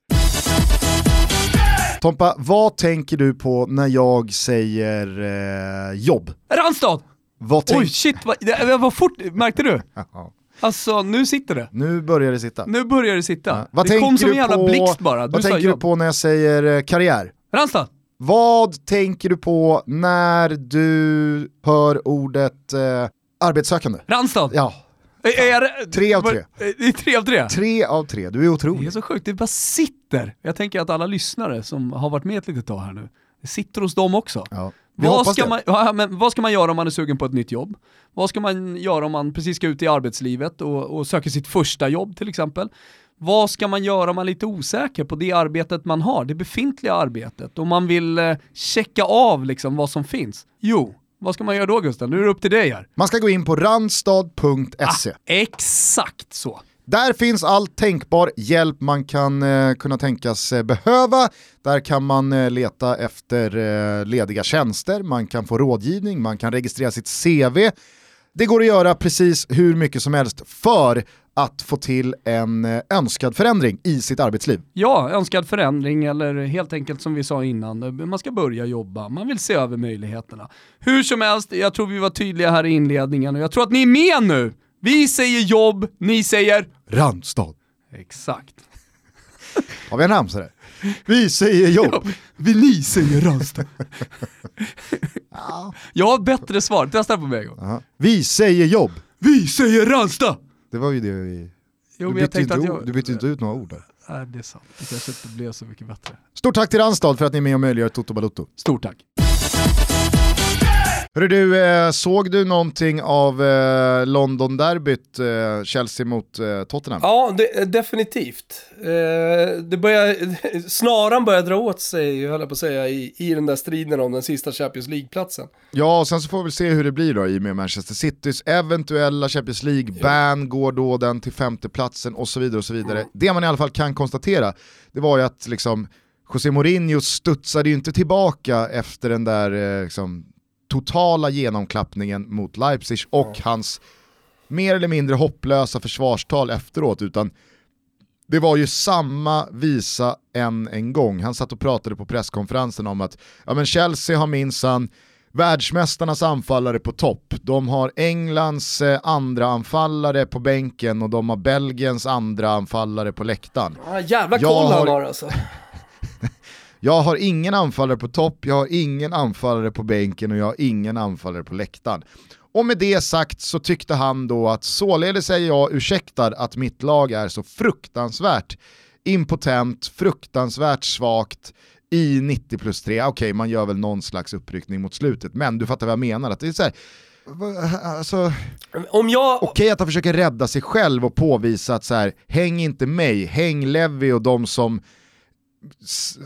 Tompa, vad tänker du på när jag säger eh, jobb? Randstad! Oj shit, vad, det var fort, märkte du? Alltså nu sitter det. Nu börjar det sitta. Nu börjar det sitta. Ja. Vad det kom som en jävla blixt bara. Du vad tänker jobb. du på när jag säger eh, karriär? Randstad! Vad tänker du på när du hör ordet eh, arbetssökande? Randstad? Ja. Är tre av tre. Det är tre av tre? Tre av tre, du är otrolig. Det är så sjukt, det bara sitter. Jag tänker att alla lyssnare som har varit med ett litet tag här nu, det sitter hos dem också. Ja. Vad ska, man, ja, men vad ska man göra om man är sugen på ett nytt jobb? Vad ska man göra om man precis ska ut i arbetslivet och, och söker sitt första jobb till exempel? Vad ska man göra om man är lite osäker på det arbetet man har, det befintliga arbetet, och man vill eh, checka av liksom vad som finns? Jo, vad ska man göra då Gusten? Nu är det upp till dig här. Man ska gå in på randstad.se. Ah, exakt så. Där finns all tänkbar hjälp man kan eh, kunna tänkas eh, behöva. Där kan man eh, leta efter eh, lediga tjänster, man kan få rådgivning, man kan registrera sitt CV Det går att göra precis hur mycket som helst för att få till en eh, önskad förändring i sitt arbetsliv. Ja, önskad förändring eller helt enkelt som vi sa innan, man ska börja jobba, man vill se över möjligheterna. Hur som helst, jag tror vi var tydliga här i inledningen och jag tror att ni är med nu! Vi säger jobb, ni säger Randstad. Exakt. Har vi en ramsa Vi säger jobb. Vi ni säger Randstad. Jag har bättre svar, testa på mig en gång. Vi säger jobb. Vi säger Ranstad! Det var ju det vi... Jo, du, bytte inte, jag... du bytte inte ut några ord där. Nej, det är sant. Det kanske inte blev så mycket bättre. Stort tack till Randstad för att ni är med och möjliggör Toto Balutto. Stort tack. Hörru du, eh, såg du någonting av eh, London-derbyt, eh, Chelsea mot Tottenham? Ja, det, definitivt. det börjar, snaran börjar dra åt sig, höll jag på att säga, i, i den där striden om den sista Champions League-platsen. Ja, och sen så får vi se hur det blir då i och med Manchester Citys eventuella Champions League-ban, ja. går då den till femteplatsen och så vidare och så vidare. Mm. Det man i alla fall kan konstatera, det var ju att liksom José Mourinho studsade ju inte tillbaka efter den där liksom, totala genomklappningen mot Leipzig och ja. hans mer eller mindre hopplösa försvarstal efteråt, utan det var ju samma visa än en gång. Han satt och pratade på presskonferensen om att ja, men Chelsea har minsann världsmästarnas anfallare på topp. De har Englands eh, andra anfallare på bänken och de har Belgiens andra anfallare på läktaren. Ah, jävla koll han har alltså. Jag har ingen anfallare på topp, jag har ingen anfallare på bänken och jag har ingen anfallare på läktaren. Och med det sagt så tyckte han då att således är jag ursäktad att mitt lag är så fruktansvärt impotent, fruktansvärt svagt i 90 plus 3. Okej, okay, man gör väl någon slags uppryckning mot slutet, men du fattar vad jag menar. Att det är så här, Alltså, Om jag... Okej okay att han försöker rädda sig själv och påvisa att så här, häng inte mig, häng Levi och de som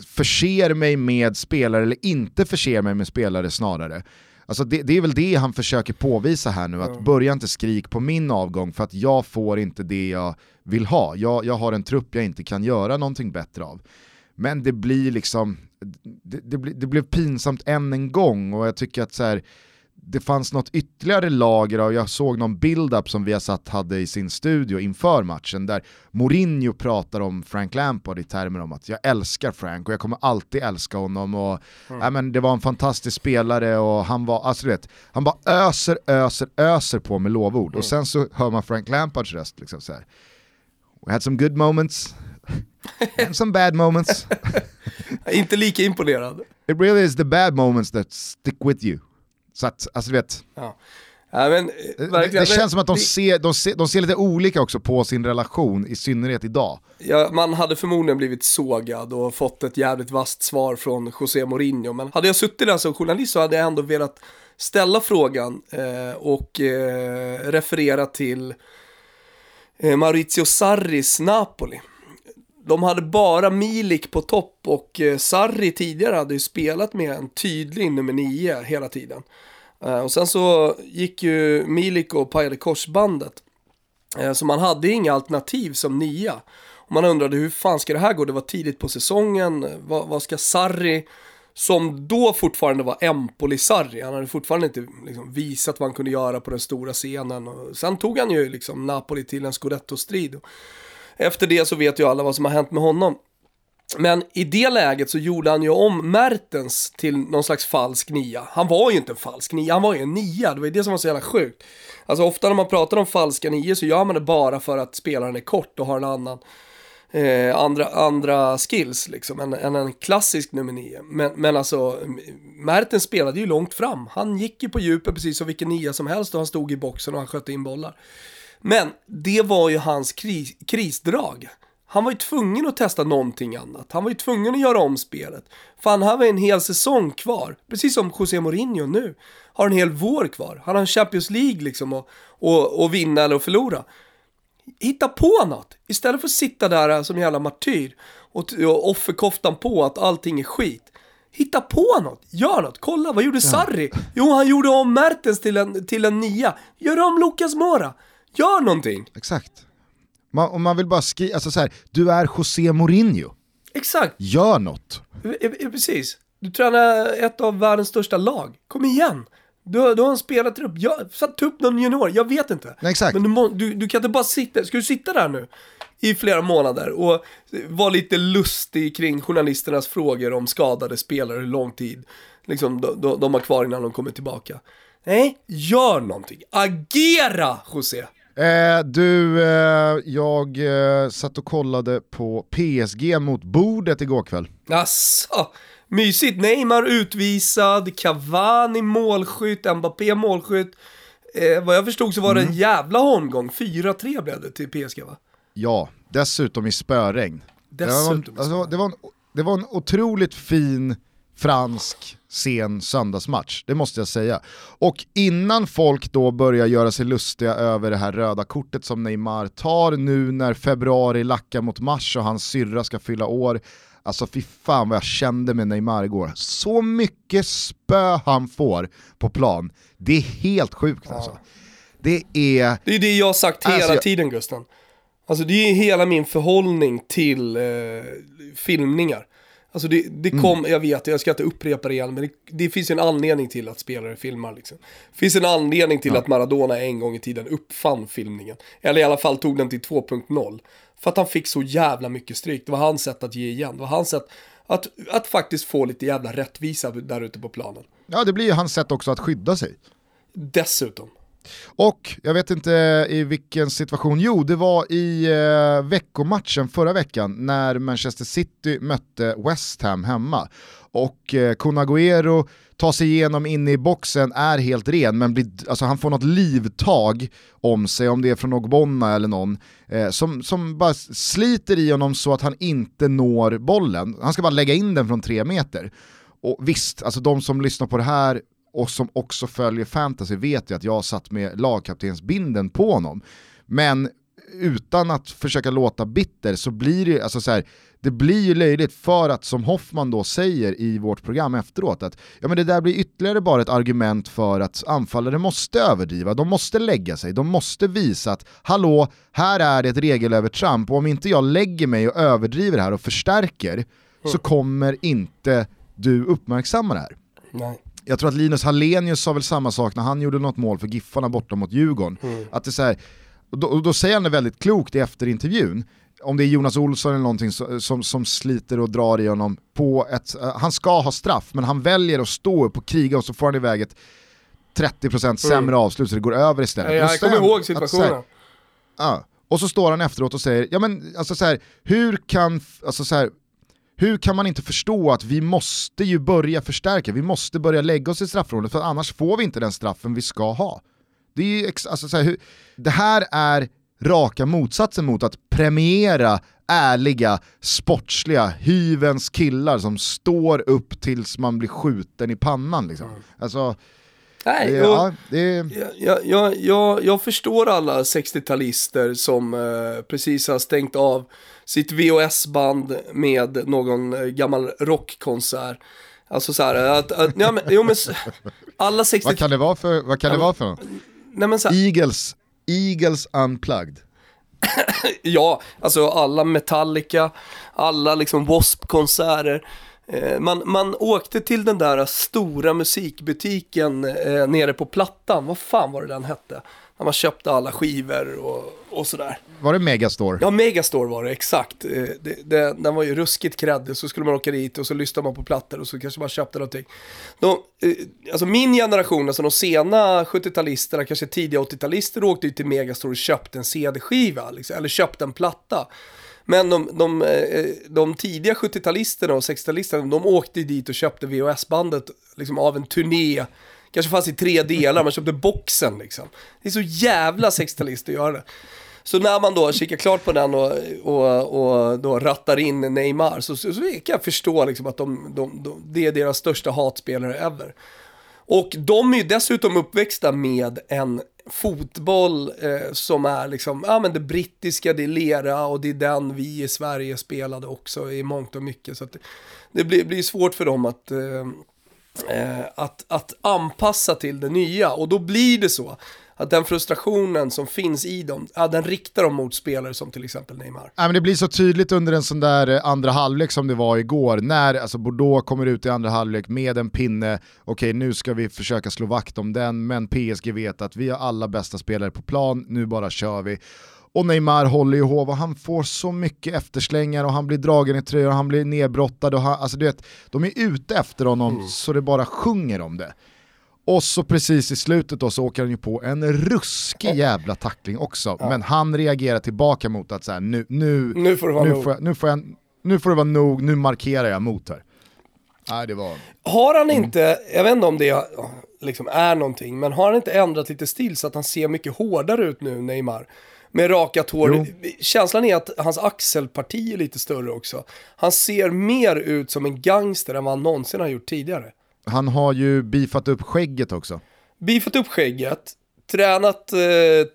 förser mig med spelare eller inte förser mig med spelare snarare. Alltså det, det, är väl det han försöker påvisa här nu, att börja inte skrik på min avgång för att jag får inte det jag vill ha. Jag, jag har en trupp jag inte kan göra någonting bättre av. Men det blir liksom, det, det, det blev pinsamt än en gång och jag tycker att så här, det fanns något ytterligare lager av, jag såg någon build-up som vi har satt hade i sin studio inför matchen där Mourinho pratar om Frank Lampard i termer om att jag älskar Frank och jag kommer alltid älska honom och mm. äh, men det var en fantastisk spelare och han var, alltså du vet, han bara öser, öser, öser på med lovord mm. och sen så hör man Frank Lampards röst liksom så här. We had some good moments and some bad moments. Inte lika imponerad. It really is the bad moments that stick with you. Så att, alltså du vet. Ja. Ja, men, det, det, känns som att de, det, ser, de, ser, de ser lite olika också på sin relation, i synnerhet idag. Ja, man hade förmodligen blivit sågad och fått ett jävligt vasst svar från José Mourinho. Men hade jag suttit där som journalist så hade jag ändå velat ställa frågan eh, och eh, referera till eh, Maurizio Sarris Napoli. De hade bara Milik på topp och eh, Sarri tidigare hade ju spelat med en tydlig nummer nio hela tiden. Eh, och sen så gick ju Milik och pajade korsbandet. Eh, så man hade inga alternativ som nia. Och man undrade hur fan ska det här gå? Det var tidigt på säsongen. Vad, vad ska Sarri, som då fortfarande var Empoli-Sarri, han hade fortfarande inte liksom, visat vad han kunde göra på den stora scenen. Och sen tog han ju liksom Napoli till en scudetto-strid. Efter det så vet ju alla vad som har hänt med honom. Men i det läget så gjorde han ju om Mertens till någon slags falsk nia. Han var ju inte en falsk nia, han var ju en nia. Det var ju det som var så jävla sjukt. Alltså ofta när man pratar om falska nior så gör man det bara för att spelaren är kort och har en annan eh, andra, andra skills liksom än, än en klassisk nummer nio. Men, men alltså, Mertens spelade ju långt fram. Han gick ju på djupet precis som vilken nia som helst och han stod i boxen och han skötte in bollar. Men det var ju hans kris, krisdrag. Han var ju tvungen att testa någonting annat. Han var ju tvungen att göra om spelet. Fan, han har en hel säsong kvar. Precis som José Mourinho nu. Har en hel vår kvar. Han har en Champions League liksom och, och, och vinna eller att förlora. Hitta på något. Istället för att sitta där som jävla martyr och, och offerkoftan på att allting är skit. Hitta på något, gör något, kolla vad gjorde Sarri? Jo, han gjorde om Mertens till en, till en nia. Gör om Lucas Mora. Gör någonting! Exakt. Man, om man vill bara skriva, alltså så här, du är José Mourinho. Exakt. Gör något. Precis. Du tränar ett av världens största lag. Kom igen. Du, du har en spelartrupp, jag, satt upp någon junior, jag vet inte. Nej, exakt. Men du, du, du kan inte bara sitta, ska du sitta där nu i flera månader och vara lite lustig kring journalisternas frågor om skadade spelare, hur lång tid liksom, de, de, de har kvar innan de kommer tillbaka. Nej, gör någonting. Agera, José! Eh, du, eh, jag eh, satt och kollade på PSG mot bordet igår kväll. Asså, mysigt. Neymar utvisad, Cavani målskytt, Mbappé målskytt. Eh, vad jag förstod så var det en jävla omgång. 4-3 blev det till PSG va? Ja, dessutom i spöregn. Dessutom. Det var, alltså, det, var en, det var en otroligt fin fransk sen söndagsmatch, det måste jag säga. Och innan folk då börjar göra sig lustiga över det här röda kortet som Neymar tar nu när februari lackar mot mars och hans syrra ska fylla år, Alltså fy fan vad jag kände med Neymar igår. Så mycket spö han får på plan, det är helt sjukt alltså. Det är... Det är det jag har sagt hela alltså, tiden Gusten. Alltså det är hela min förhållning till eh, filmningar. Alltså det, det kom, mm. jag vet, jag ska inte upprepa det igen, men det, det, finns en anledning till att spelare filmar liksom. Det finns en anledning till ja. att Maradona en gång i tiden uppfann filmningen. Eller i alla fall tog den till 2.0. För att han fick så jävla mycket stryk, det var hans sätt att ge igen. Det var hans sätt att, att faktiskt få lite jävla rättvisa där ute på planen. Ja, det blir ju hans sätt också att skydda sig. Dessutom. Och jag vet inte i vilken situation, jo det var i eh, veckomatchen förra veckan när Manchester City mötte West Ham hemma. Och eh, Conaguero tar sig igenom in i boxen, är helt ren, men blir, alltså han får något livtag om sig, om det är från Ogbonna eller någon, eh, som, som bara sliter i honom så att han inte når bollen. Han ska bara lägga in den från tre meter. Och visst, alltså de som lyssnar på det här och som också följer fantasy vet ju att jag satt med lagkaptensbinden på honom. Men utan att försöka låta bitter så blir det, alltså så här, det blir ju löjligt för att som Hoffman då säger i vårt program efteråt att ja, men det där blir ytterligare bara ett argument för att anfallare måste överdriva, de måste lägga sig, de måste visa att hallå, här är det ett regelövertramp och om inte jag lägger mig och överdriver här och förstärker mm. så kommer inte du uppmärksamma det här. Nej jag tror att Linus Hallenius sa väl samma sak när han gjorde något mål för Giffarna borta mot Djurgården. Mm. Att det är så här, då, då, säger han det väldigt klokt i efterintervjun, om det är Jonas Olsson eller någonting som, som sliter och drar i honom på ett, uh, han ska ha straff men han väljer att stå upp och kriga och så får han iväg ett 30% mm. sämre mm. avslut så det går över istället. Ja, jag kommer ihåg situationen. Uh, och så står han efteråt och säger, ja men alltså så här, hur kan, alltså så här, hur kan man inte förstå att vi måste ju börja förstärka, vi måste börja lägga oss i straffområdet för annars får vi inte den straffen vi ska ha. Det, är alltså så här, hur, det här är raka motsatsen mot att premiera ärliga, sportsliga, hyvens killar som står upp tills man blir skjuten i pannan. Liksom. Mm. Alltså, Nej, det, och, ja, det... jag, jag, jag, jag förstår alla 60-talister som eh, precis har stängt av sitt VHS-band med någon eh, gammal rockkonsert. Alltså så här, att, att ja, men, jo, men alla 60... vad kan det vara för, vad kan det vara för Nej, men så här... Eagles, Eagles Unplugged. ja, alltså alla Metallica, alla liksom W.A.S.P-konserter. Eh, man, man åkte till den där stora musikbutiken eh, nere på Plattan, vad fan var det den hette? När man köpte alla skivor och, och sådär. Var det Megastore? Ja, Megastore var det, exakt. Eh, det, det, den var ju ruskigt kreddig, så skulle man åka dit och så lyssnade man på plattor och så kanske man köpte någonting. De, eh, alltså min generation, alltså de sena 70-talisterna, kanske tidiga 80-talister åkte ju till Megastore och köpte en CD-skiva, liksom, eller köpte en platta. Men de, de, eh, de tidiga 70-talisterna och 60-talisterna, de åkte dit och köpte VHS-bandet liksom, av en turné kanske fanns i tre delar, man köpte boxen liksom. Det är så jävla 60-talist att göra det. Så när man då kikar klart på den och, och, och då rattar in Neymar så, så, så kan jag förstå liksom att de, de, de, det är deras största hatspelare ever. Och de är ju dessutom uppväxta med en fotboll eh, som är liksom, ja men det brittiska, det är lera och det är den vi i Sverige spelade också i mångt och mycket. Så det, det, blir, blir svårt för dem att, eh, eh, att, att anpassa till det nya och då blir det så att den frustrationen som finns i dem, ja, den riktar de mot spelare som till exempel Neymar. Ja, men det blir så tydligt under en sån där eh, andra halvlek som det var igår, när alltså Bordeaux kommer ut i andra halvlek med en pinne, okej nu ska vi försöka slå vakt om den, men PSG vet att vi har alla bästa spelare på plan, nu bara kör vi. Och Neymar håller ju hov och han får så mycket efterslängar och han blir dragen i tröjan och han blir nedbrottad och han, alltså du vet, de är ute efter honom mm. så det bara sjunger om det. Och så precis i slutet då så åker han ju på en ruskig jävla tackling också. Ja. Men han reagerar tillbaka mot att så här, nu, nu, nu, får det vara nu, nog. Får jag, nu, får jag, nu får det vara nog, nu markerar jag mot här. Nej, det var... Har han mm. inte, jag vet inte om det liksom är någonting, men har han inte ändrat lite stil så att han ser mycket hårdare ut nu, Neymar? Med rakat hår. Jo. Känslan är att hans axelparti är lite större också. Han ser mer ut som en gangster än vad han någonsin har gjort tidigare. Han har ju bifat upp skägget också. Bifat upp skägget, tränat eh,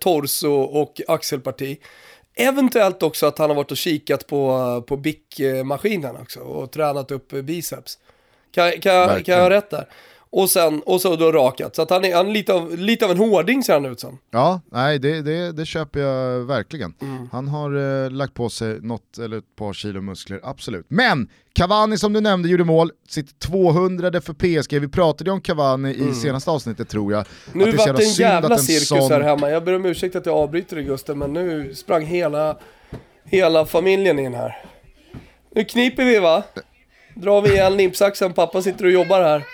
torso och axelparti. Eventuellt också att han har varit och kikat på, på BIC-maskinen också och tränat upp biceps. Kan, kan, kan jag ha rätt där? Och sen, och så då rakat. Så att han är, han är lite, av, lite av en hårding ser han ut som. Ja, nej det, det, det köper jag verkligen. Mm. Han har eh, lagt på sig något eller ett par kilo muskler, absolut. Men Cavani som du nämnde gjorde mål, sitt 200 för PSG. Vi pratade ju om Cavani i mm. senaste avsnittet tror jag. Nu vart det en jävla cirkus sån... här hemma. Jag ber om ursäkt att jag avbryter dig Gusten, men nu sprang hela, hela familjen in här. Nu kniper vi va? Drar vi igen limpsaxen, pappa sitter och jobbar här.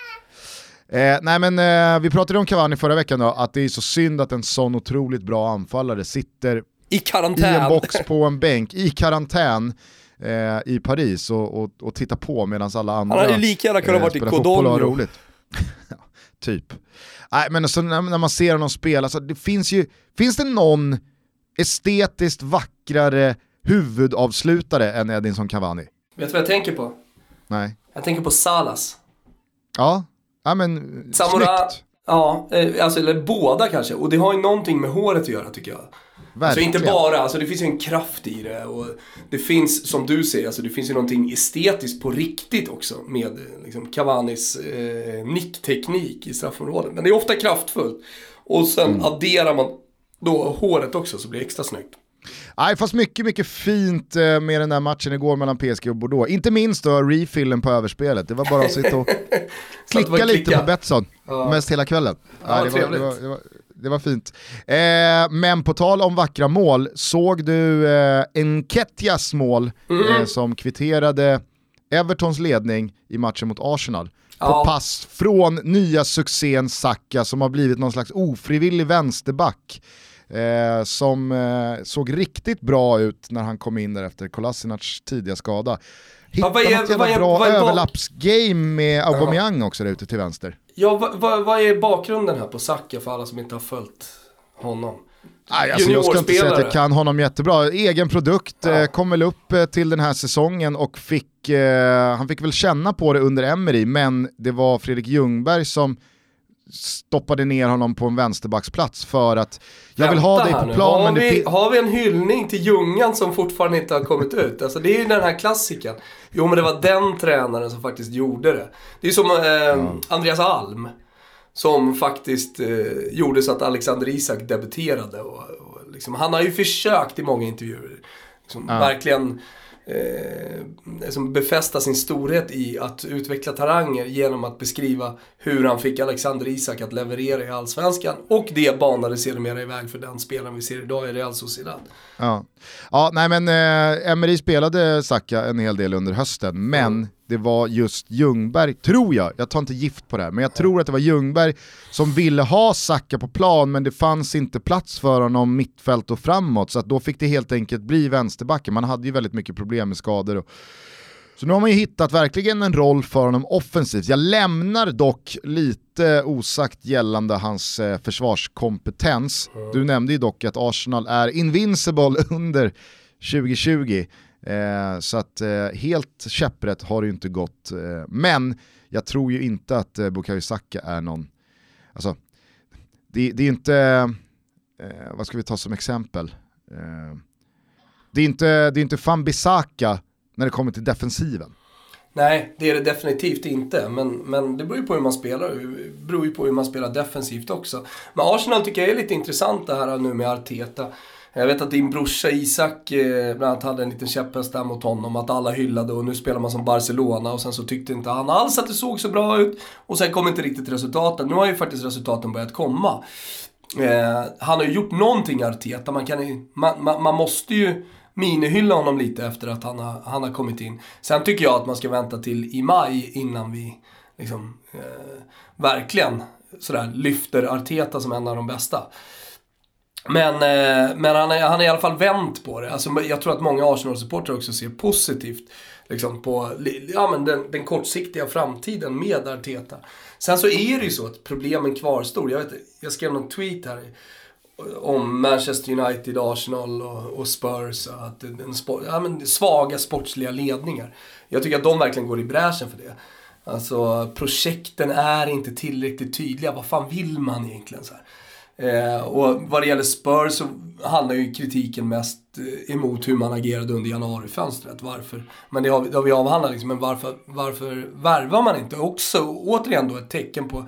Eh, nej men eh, vi pratade om Cavani förra veckan då, att det är så synd att en sån otroligt bra anfallare sitter i karantän. I en box på en bänk, i karantän eh, i Paris och, och, och tittar på medan alla andra Han hade lika gärna kunnat eh, varit i Codogno. typ. Nej men alltså, när, när, man ser honom spela, alltså, det finns ju, finns det någon estetiskt vackrare huvudavslutare än Edinson Cavani? Vet du vad jag tänker på? Nej. Jag tänker på Salas. Ja, Ja men, snyggt. Ja, eh, alltså, eller båda kanske. Och det har ju någonting med håret att göra tycker jag. Verkligen. Alltså inte bara, alltså det finns ju en kraft i det och det finns, som du säger, alltså det finns ju någonting estetiskt på riktigt också med liksom, Cavanis eh, nickteknik i straffområdet. Men det är ofta kraftfullt. Och sen mm. adderar man då håret också så blir det extra snyggt. Nej, fast mycket, mycket fint eh, med den där matchen igår mellan PSG och Bordeaux. Inte minst då refillen på överspelet. Det var bara att sitta och klicka lite på Betsson ja. mest hela kvällen. Ja, Nej, det, var, det, var, det, var, det, var, fint. Eh, men på tal om vackra mål, såg du eh, Nketias mål mm. eh, som kvitterade Evertons ledning i matchen mot Arsenal? På ja. pass från nya succén Saka som har blivit någon slags ofrivillig vänsterback eh, som eh, såg riktigt bra ut när han kom in där efter Kolasinacs tidiga skada. Hittade ja, något jävla bra överlappsgame med Aubameyang ja. också där ute till vänster. Ja, vad, vad, vad är bakgrunden här på Saka för alla som inte har följt honom? Nej, alltså jag ska inte säga att jag kan honom jättebra. Egen produkt, ja. eh, kom väl upp eh, till den här säsongen och fick, eh, han fick väl känna på det under Emery, men det var Fredrik Ljungberg som stoppade ner honom på en vänsterbacksplats för att jag vill ha dig på plan. Har, vi, har vi en hyllning till Ljungan som fortfarande inte har kommit ut? Alltså det är ju den här klassiken. Jo men det var den tränaren som faktiskt gjorde det. Det är som eh, mm. Andreas Alm. Som faktiskt eh, gjorde så att Alexander Isak debuterade. Och, och liksom, han har ju försökt i många intervjuer. Liksom, mm. Verkligen eh, liksom befästa sin storhet i att utveckla taranger genom att beskriva hur han fick Alexander Isak att leverera i Allsvenskan. Och det banade sedermera iväg för den spelaren vi ser idag i Real Sociedad. Ja, ja nej men eh, Emery spelade Saka en hel del under hösten, men mm det var just Ljungberg, tror jag, jag tar inte gift på det här, men jag tror att det var Ljungberg som ville ha Sacka på plan men det fanns inte plats för honom mittfält och framåt så då fick det helt enkelt bli vänsterbacken. Man hade ju väldigt mycket problem med skador. Och... Så nu har man ju hittat verkligen en roll för honom offensivt. Jag lämnar dock lite osagt gällande hans eh, försvarskompetens. Du nämnde ju dock att Arsenal är invincible under 2020. Eh, så att eh, helt käpprätt har det ju inte gått. Eh, men jag tror ju inte att eh, Bukayo Saka är någon, alltså det, det är inte, eh, vad ska vi ta som exempel? Eh, det är inte, det är inte Fambisaka när det kommer till defensiven. Nej, det är det definitivt inte. Men, men det beror ju på hur man spelar. Det beror ju på hur man spelar defensivt också. Men Arsenal tycker jag är lite intressant det här nu med Arteta. Jag vet att din brorsa Isak eh, bland annat hade en liten käpphäst där mot honom. Att alla hyllade och nu spelar man som Barcelona och sen så tyckte inte han alls att det såg så bra ut. Och sen kom inte riktigt resultaten. Nu har ju faktiskt resultaten börjat komma. Eh, han har ju gjort någonting Arteta. Man, kan, man, man, man måste ju minihylla honom lite efter att han har, han har kommit in. Sen tycker jag att man ska vänta till i maj innan vi liksom, eh, verkligen sådär lyfter Arteta som en av de bästa. Men, eh, men han, är, han är i alla fall vänt på det. Alltså, jag tror att många Arsenal-supportrar också ser positivt liksom, på ja, men den, den kortsiktiga framtiden med Arteta. Sen så är det ju så att problemen kvarstår. Jag, vet, jag skrev någon tweet här om Manchester United, Arsenal och, och Spurs. Att den, ja, men svaga sportsliga ledningar. Jag tycker att de verkligen går i bräschen för det. Alltså projekten är inte tillräckligt tydliga. Vad fan vill man egentligen? Så eh, och vad det gäller Spurs så handlar ju kritiken mest eh, emot hur man agerade under januarifönstret. Varför? Men det har, det har vi avhandlat liksom. Men varför, varför värvar man inte? Också återigen då ett tecken på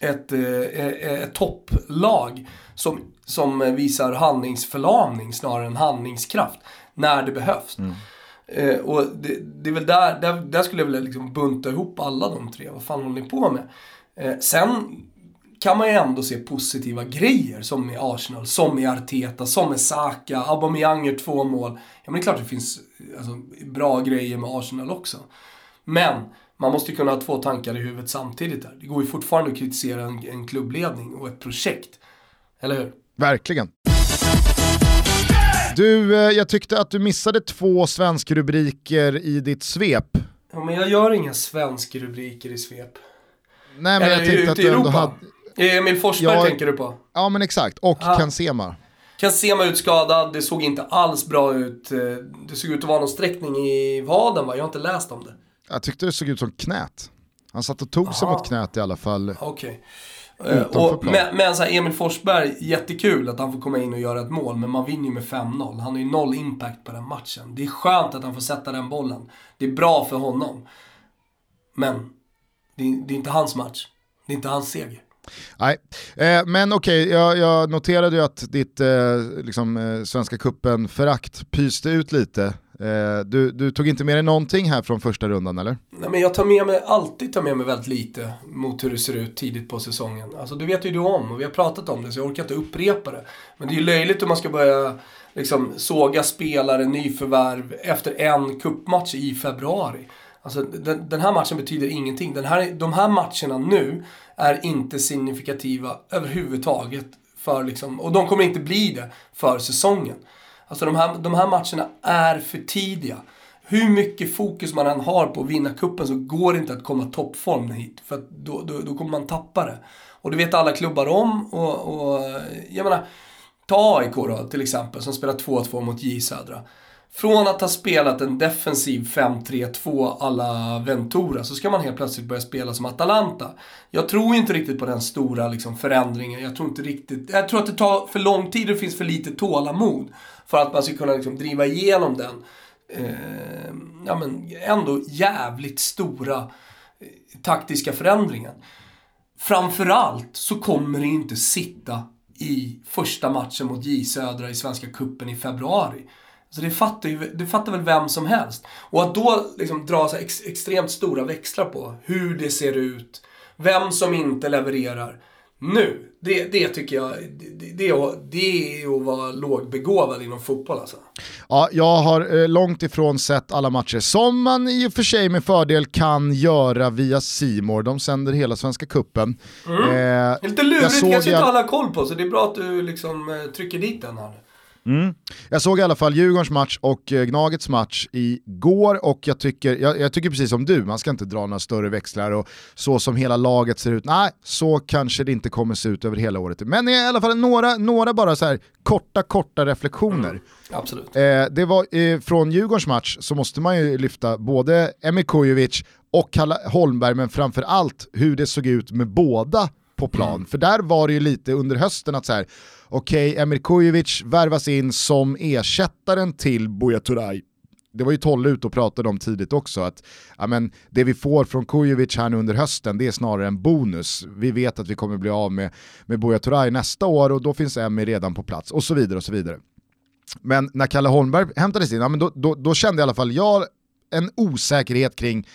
ett, eh, ett topplag som, som visar handlingsförlamning snarare än handlingskraft när det behövs. Mm. Eh, och det, det, är väl där, där, där skulle jag vilja liksom bunta ihop alla de tre. Vad fan håller ni på med? Eh, sen kan man ju ändå se positiva grejer som i Arsenal, som i Arteta, som i Saka, Aubameyang gör två mål. Ja men det är klart det finns alltså, bra grejer med Arsenal också. Men man måste ju kunna ha två tankar i huvudet samtidigt där. Det går ju fortfarande att kritisera en, en klubbledning och ett projekt. Eller hur? Verkligen. Du, eh, jag tyckte att du missade två svenskrubriker i ditt svep. Ja, men jag gör inga svenskrubriker i svep. Nej, men Eller jag tänkte att du ändå hade... Emil Forsberg jag... tänker du på? Ja, men exakt. Och ah. Kansema. Kansema utskadad, det såg inte alls bra ut. Eh, det såg ut att vara någon sträckning i vaden va? Jag har inte läst om det. Jag tyckte det såg ut som knät. Han satt och tog sig mot knät i alla fall. Okej. Okay. Och, men, men så här, Emil Forsberg, jättekul att han får komma in och göra ett mål, men man vinner ju med 5-0. Han har ju noll impact på den matchen. Det är skönt att han får sätta den bollen. Det är bra för honom. Men, det är, det är inte hans match. Det är inte hans seger. Nej, eh, men okej, okay, jag, jag, noterade ju att ditt eh, liksom, eh, Svenska Cupen-förakt pyste ut lite Eh, du, du, tog inte med dig någonting här från första rundan eller? Nej men jag tar med mig, alltid tar med mig väldigt lite mot hur det ser ut tidigt på säsongen. Alltså det vet ju du om och vi har pratat om det så jag orkar inte upprepa det. Men det är ju löjligt om man ska börja liksom såga spelare, nyförvärv efter en kuppmatch i februari. Alltså den, den, här matchen betyder ingenting. Den här, de här matcherna nu är inte signifikativa överhuvudtaget. För liksom, och de kommer inte bli det för säsongen. Alltså de här, de här matcherna är för tidiga. Hur mycket fokus man än har på att vinna kuppen så går det inte att komma toppform hit. För då, då, då, kommer man tappa det. Och det vet alla klubbar om. Och, och jag menar, ta AIK då till exempel som spelar 2-2 mot J Södra. Från att ha spelat en defensiv 5-3-2 alla Ventura så ska man helt plötsligt börja spela som Atalanta. Jag tror inte riktigt på den stora liksom, förändringen. Jag tror inte riktigt... Jag tror att det tar för lång tid och det finns för lite tålamod för att man ska kunna liksom, driva igenom den eh, ja, men ändå jävligt stora eh, taktiska förändringen. Framförallt så kommer det inte sitta i första matchen mot J Södra i Svenska Kuppen i februari. Så det fattar, ju, det fattar väl vem som helst. Och att då liksom dra så ex, extremt stora växlar på hur det ser ut, vem som inte levererar nu. Det, det tycker jag, det, det, det är att vara lågbegåvad inom fotboll alltså. Ja, jag har eh, långt ifrån sett alla matcher som man i och för sig med fördel kan göra via Simor. De sänder hela Svenska Kuppen. Mm. Eh, Lite lurigt, kanske inte alla har koll på, så det är bra att du liksom eh, trycker dit den här. Mm. Jag såg i alla fall Djurgårdens match och eh, Gnagets match igår och jag tycker, jag, jag, tycker precis som du, man ska inte dra några större växlar och så som hela laget ser ut, nej, så kanske det inte kommer se ut över hela året. Men i alla fall några, några bara så här korta, korta reflektioner. Mm. Absolut. Eh, det var eh, från Djurgårdens match så måste man ju lyfta både Emir Kujovic och Holmberg, men framför allt hur det såg ut med båda på plan. Mm. För där var det ju lite under hösten att så här, okej, okay, Emir Kujovic värvas in som ersättaren till Buya Turay. det var ju Tolle ute och pratade om tidigt också, att ja, men, det vi får från Kujovic här nu under hösten, det är snarare en bonus. Vi vet att vi kommer bli av med, med Buya Turay nästa år och då finns Emmy redan på plats och så vidare och så vidare. Men när Kalle Holmberg hämtades in, ja, men då, då, då kände i alla fall jag en osäkerhet kring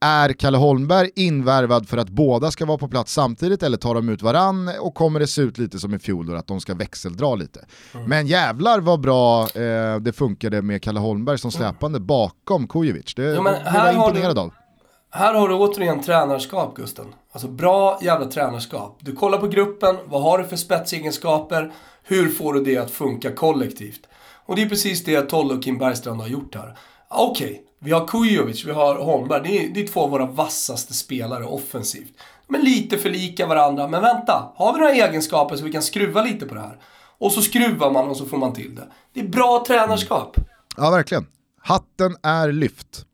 är Kalle Holmberg invärvad för att båda ska vara på plats samtidigt eller tar de ut varann och kommer det se ut lite som i fjol då, att de ska växeldra lite. Mm. Men jävlar vad bra eh, det funkade med Kalle Holmberg som släpande mm. bakom Kujovic. Det ja, men här jag imponerad du, av. Här har du återigen tränarskap Gusten. Alltså bra jävla tränarskap. Du kollar på gruppen, vad har du för spetsegenskaper, hur får du det att funka kollektivt? Och det är precis det Tolle och Kim Bergstrand har gjort här. Okej, okay, vi har Kujovic, vi har Holmberg. Det är, det är två av våra vassaste spelare offensivt. Men lite för lika varandra. Men vänta, har vi några egenskaper så vi kan skruva lite på det här? Och så skruvar man och så får man till det. Det är bra tränarskap. Ja, verkligen. Hatten är lyft.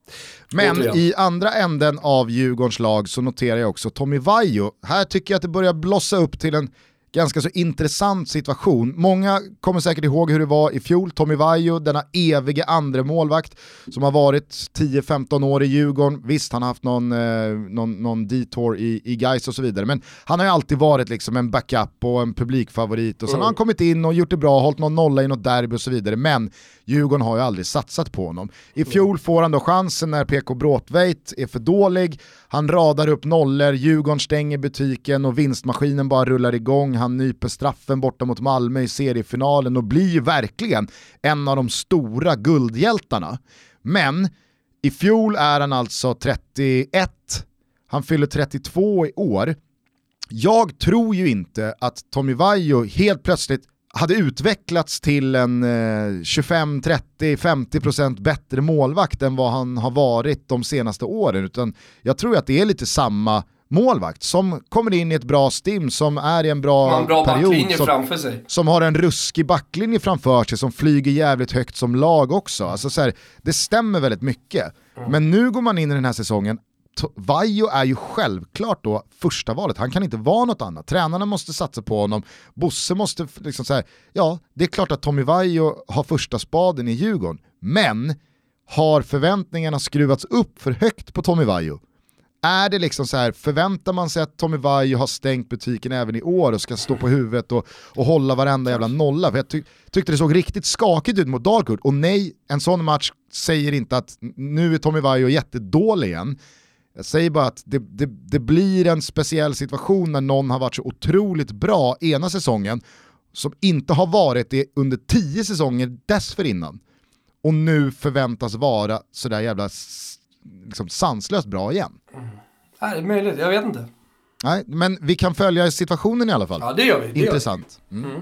Men Återigen. i andra änden av Djurgårdens lag så noterar jag också Tommy Vaiho. Här tycker jag att det börjar blossa upp till en ganska så intressant situation. Många kommer säkert ihåg hur det var i fjol, Tommy Vaiho, denna eviga andra målvakt som har varit 10-15 år i Djurgården. Visst, han har haft någon, eh, någon, någon detour i, i Gais och så vidare, men han har ju alltid varit liksom en backup och en publikfavorit och sen mm. har han kommit in och gjort det bra, hållit någon nolla i något derby och så vidare, men Djurgården har ju aldrig satsat på honom. I fjol får han då chansen när PK Bråtveit är för dålig, han radar upp nollor, Djurgården stänger butiken och vinstmaskinen bara rullar igång, han nyper straffen borta mot Malmö i seriefinalen och blir ju verkligen en av de stora guldhjältarna. Men i fjol är han alltså 31, han fyller 32 i år. Jag tror ju inte att Tommy Vaiho helt plötsligt hade utvecklats till en 25, 30, 50% bättre målvakt än vad han har varit de senaste åren. Utan jag tror att det är lite samma målvakt som kommer in i ett bra stim, som är i en bra, en bra period. Som, framför sig. som har en ruskig backlinje framför sig, som flyger jävligt högt som lag också. Alltså så här, det stämmer väldigt mycket. Mm. Men nu går man in i den här säsongen, Vajo är ju självklart då första valet. han kan inte vara något annat. Tränarna måste satsa på honom, Bosse måste liksom säga, ja det är klart att Tommy Vajo har första spaden i Djurgården, men har förväntningarna skruvats upp för högt på Tommy Vajo? Är det liksom så här, förväntar man sig att Tommy Vaiho har stängt butiken även i år och ska stå på huvudet och, och hålla varenda jävla nolla? För jag ty tyckte det såg riktigt skakigt ut mot Dalkurd och nej, en sån match säger inte att nu är Tommy Vaiho jättedålig igen. Jag säger bara att det, det, det blir en speciell situation när någon har varit så otroligt bra ena säsongen som inte har varit det under tio säsonger dessförinnan och nu förväntas vara sådär jävla liksom sanslöst bra igen. Mm. det är möjligt, jag vet inte. Nej, men vi kan följa situationen i alla fall. Ja, det gör vi. Det Intressant. Gör vi. Mm.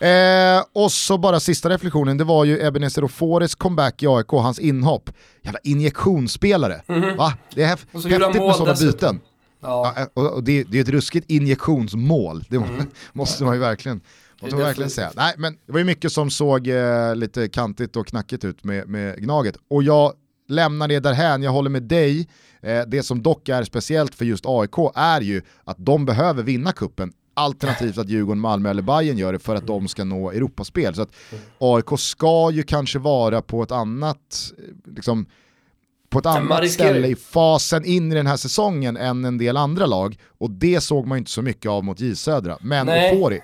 Mm. Eh, och så bara sista reflektionen, det var ju Ebenezer Ofores comeback i AIK, hans inhopp. Jävla injektionsspelare. Mm. Va? Det är häf häftigt med sådana byten. Ja. ja. och, och det, det, är ett ruskigt injektionsmål, det mm. måste man ju verkligen Måste man verkligen säga. Nej, men det var ju mycket som såg eh, lite kantigt och knackigt ut med, med Gnaget. Och jag lämnar det därhän, jag håller med dig. Eh, det som dock är speciellt för just AIK är ju att de behöver vinna kuppen alternativt att Djurgården, Malmö eller Bayern gör det för att de ska nå Europaspel. Så att AIK ska ju kanske vara på ett annat, liksom, på ett annat ställe i fasen in i den här säsongen än en del andra lag. Och det såg man ju inte så mycket av mot J Södra. Men Ofori,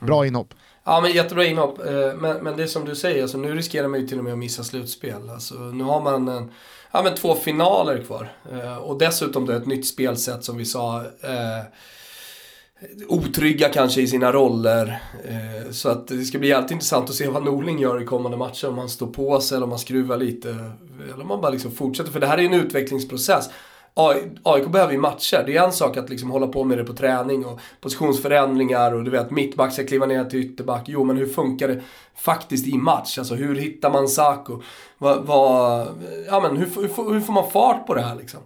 bra inhopp. Ja men jättebra inhopp. Eh, men, men det är som du säger, alltså, nu riskerar man ju till och med att missa slutspel. Alltså, nu har man en, ja, men två finaler kvar. Eh, och dessutom det ett nytt spelsätt som vi sa. Eh, otrygga kanske i sina roller. Eh, så att det ska bli jävligt intressant att se vad Norling gör i kommande matcher. Om han står på sig eller om han skruvar lite. Eller om han bara liksom fortsätter. För det här är ju en utvecklingsprocess. AIK behöver ju matcher. Det är en sak att liksom hålla på med det på träning och positionsförändringar och du vet mittback ska kliva ner till ytterback. Jo, men hur funkar det faktiskt i match? Alltså hur hittar man Saco? Vad, vad, ja, men hur, hur, hur, får man fart på det här liksom?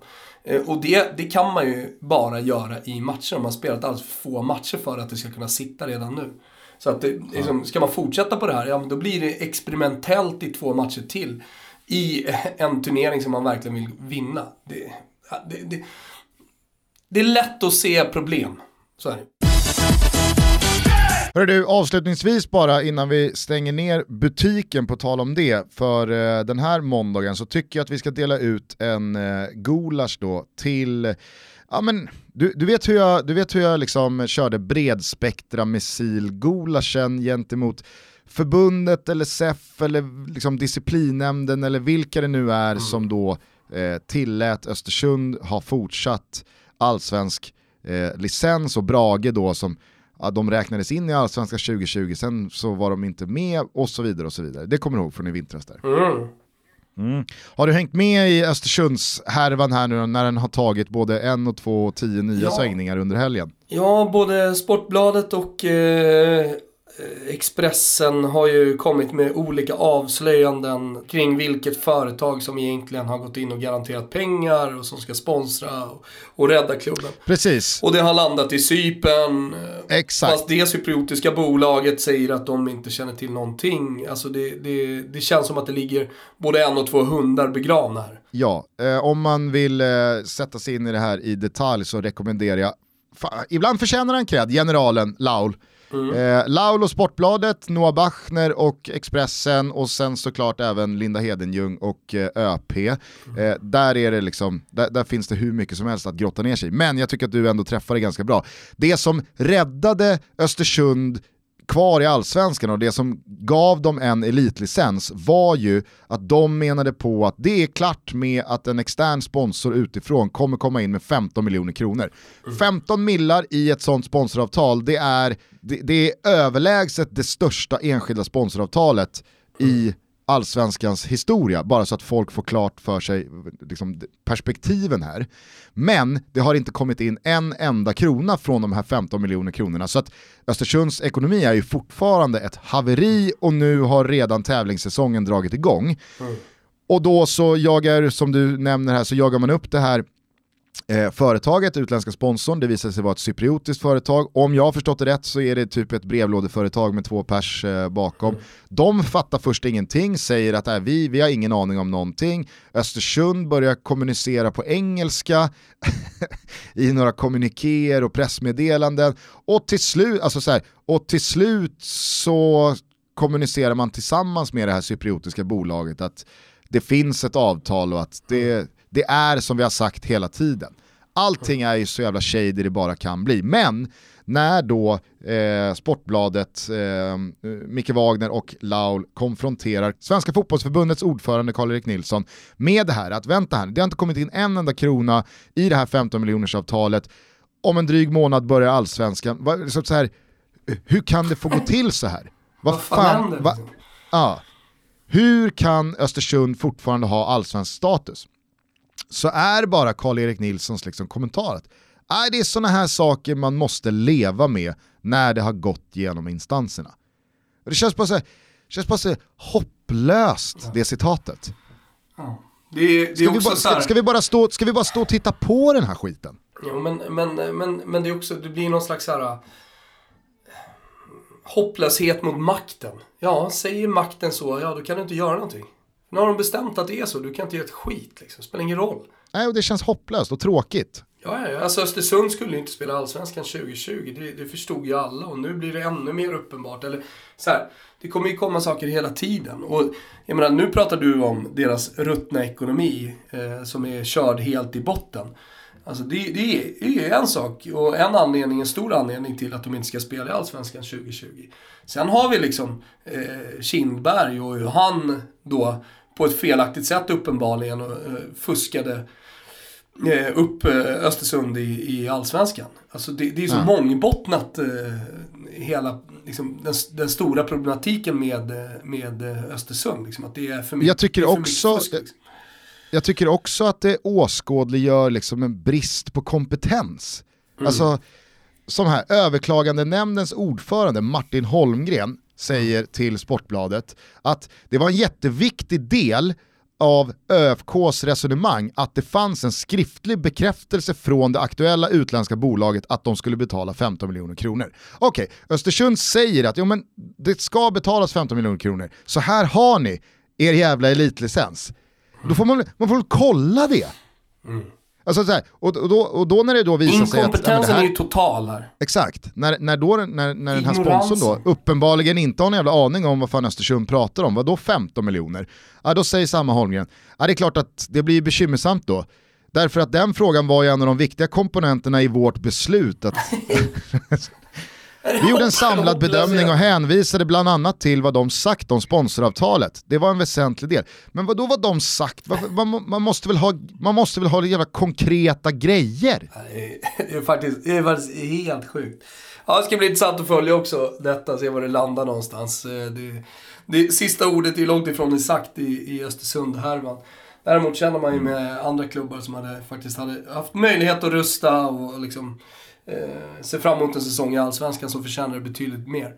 Eh, och det, det kan man ju bara göra i matcher. Om man spelat för få matcher för att det ska kunna sitta redan nu. Så att det, liksom, ska man fortsätta på det här, ja men då blir det experimentellt i två matcher till. I en turnering som man verkligen vill vinna. Det, det, det, det är lätt att se problem. Så är det. Hörru du, avslutningsvis bara innan vi stänger ner butiken på tal om det, för eh, den här måndagen så tycker jag att vi ska dela ut en eh, gulasch då till Ja, men, du, du, vet hur jag, du vet hur jag liksom körde bredspektra missilgulaschen gentemot förbundet eller SEF eller liksom disciplinnämnden eller vilka det nu är mm. som då eh, tillät Östersund ha fortsatt allsvensk eh, licens och Brage då som ja, de räknades in i allsvenska 2020, sen så var de inte med och så vidare och så vidare. Det kommer du ihåg från i vintras där. Mm. Mm. Har du hängt med i Östersunds härvan här nu när den har tagit både en och två och tio nya ja. svängningar under helgen? Ja, både Sportbladet och eh, Expressen har ju kommit med olika avslöjanden kring vilket företag som egentligen har gått in och garanterat pengar och som ska sponsra och, och rädda klubben. Precis. Och det har landat i Sypen. Eh, Exakt. Fast det cypriotiska bolaget säger att de inte känner till någonting. Alltså det, det, det känns som att det ligger både en och två hundar begravna här. Ja, eh, om man vill eh, sätta sig in i det här i detalj så rekommenderar jag, ibland förtjänar han cred, generalen Laul. Mm. Eh, Laul och Sportbladet, Noah Bachner och Expressen och sen såklart även Linda Hedenjung och eh, ÖP. Eh, där, är det liksom, där, där, finns det hur mycket som helst att grotta ner sig Men jag tycker att du ändå träffar det ganska bra. Det som räddade Östersund kvar i allsvenskan och det som gav dem en elitlicens var ju att de menade på att det är klart med att en extern sponsor utifrån kommer komma in med 15 miljoner kronor. 15 millar i ett sånt sponsoravtal, det är, det, det är överlägset det största enskilda sponsoravtalet i allsvenskans historia, bara så att folk får klart för sig liksom, perspektiven här. Men det har inte kommit in en enda krona från de här 15 miljoner kronorna, så att Östersunds ekonomi är ju fortfarande ett haveri och nu har redan tävlingssäsongen dragit igång. Mm. Och då så jagar, som du nämner här, så jagar man upp det här Eh, företaget, utländska sponsorn, det visade sig vara ett cypriotiskt företag. Om jag har förstått det rätt så är det typ ett brevlådeföretag med två pers eh, bakom. Mm. De fattar först ingenting, säger att äh, vi, vi har ingen aning om någonting. Östersund börjar kommunicera på engelska i några kommunikéer och pressmeddelanden. Och till slut, alltså så här, och till slut så kommunicerar man tillsammans med det här cypriotiska bolaget att det finns ett avtal och att det det är som vi har sagt hela tiden. Allting är ju så jävla shady det bara kan bli. Men när då eh, Sportbladet, eh, Micke Wagner och Laul konfronterar Svenska fotbollsförbundets ordförande Karl-Erik Nilsson med det här, att vänta här, det har inte kommit in en enda krona i det här 15 miljoners avtalet. om en dryg månad börjar allsvenskan. Så, så här, hur kan det få gå till så här? Vad fan, va, ja. Hur kan Östersund fortfarande ha allsvensk status? Så är bara Karl-Erik Nilssons liksom kommentar att äh, det är sådana här saker man måste leva med när det har gått genom instanserna. Det känns bara så, känns bara så hopplöst, det citatet. Ja. Det är, det ska, vi bara, ska, ska, vi bara stå, ska vi bara stå och titta på den här skiten? Jo, men, men, men, men det är också, det blir någon slags så här hopplöshet mot makten. Ja, säger makten så, ja då kan du inte göra någonting. Nu har de bestämt att det är så, du kan inte göra ett skit liksom. Det spelar ingen roll. Nej, och det känns hopplöst och tråkigt. Ja, ja, alltså Östersund skulle ju inte spela Allsvenskan 2020. Det, det, förstod ju alla och nu blir det ännu mer uppenbart. Eller, så här, det kommer ju komma saker hela tiden. Och jag menar, nu pratar du om deras ruttna ekonomi eh, som är körd helt i botten. Alltså det, det, är, är en sak och en anledning, en stor anledning till att de inte ska spela i Allsvenskan 2020. Sen har vi liksom eh, Kindberg och hur han då på ett felaktigt sätt uppenbarligen och, eh, fuskade eh, upp eh, Östersund i, i Allsvenskan. Alltså det, det är så ja. mångbottnat hela liksom, den, den, stora problematiken med, med Östersund. Liksom, att det är för mycket, Jag tycker också fusk, liksom. Jag tycker också att det åskådliggör liksom en brist på kompetens. Mm. Alltså, som här, överklagandenämndens ordförande Martin Holmgren säger till Sportbladet att det var en jätteviktig del av ÖFKs resonemang att det fanns en skriftlig bekräftelse från det aktuella utländska bolaget att de skulle betala 15 miljoner kronor. Okej, okay, Östersund säger att jo, men det ska betalas 15 miljoner kronor, så här har ni er jävla elitlicens. Då får man, man får kolla det. Mm. Alltså så här, och, och, då, och då när det då visar sig att... Inkompetensen här, är ju total här. Exakt, när, när, då, när, när den här sponsorn då uppenbarligen inte har någon jävla aning om vad fan Östersund pratar om, vad då 15 miljoner? Ja då säger samma Holmgren, ja det är klart att det blir bekymmersamt då. Därför att den frågan var ju en av de viktiga komponenterna i vårt beslut. Att Vi gjorde en samlad bedömning och hänvisade bland annat till vad de sagt om sponsoravtalet. Det var en väsentlig del. Men vad då var de sagt? Man, måste väl ha, man måste väl ha jävla konkreta grejer? Det är faktiskt, det är faktiskt helt sjukt. Ja, det ska bli intressant att följa också detta, se var det landar någonstans. Eh, det, det, sista ordet är långt ifrån sagt i, i Östersund-härvan. Däremot känner man ju med andra klubbar som hade, faktiskt hade haft möjlighet att rusta och liksom eh, ser fram emot en säsong i Allsvenskan som förtjänar det betydligt mer.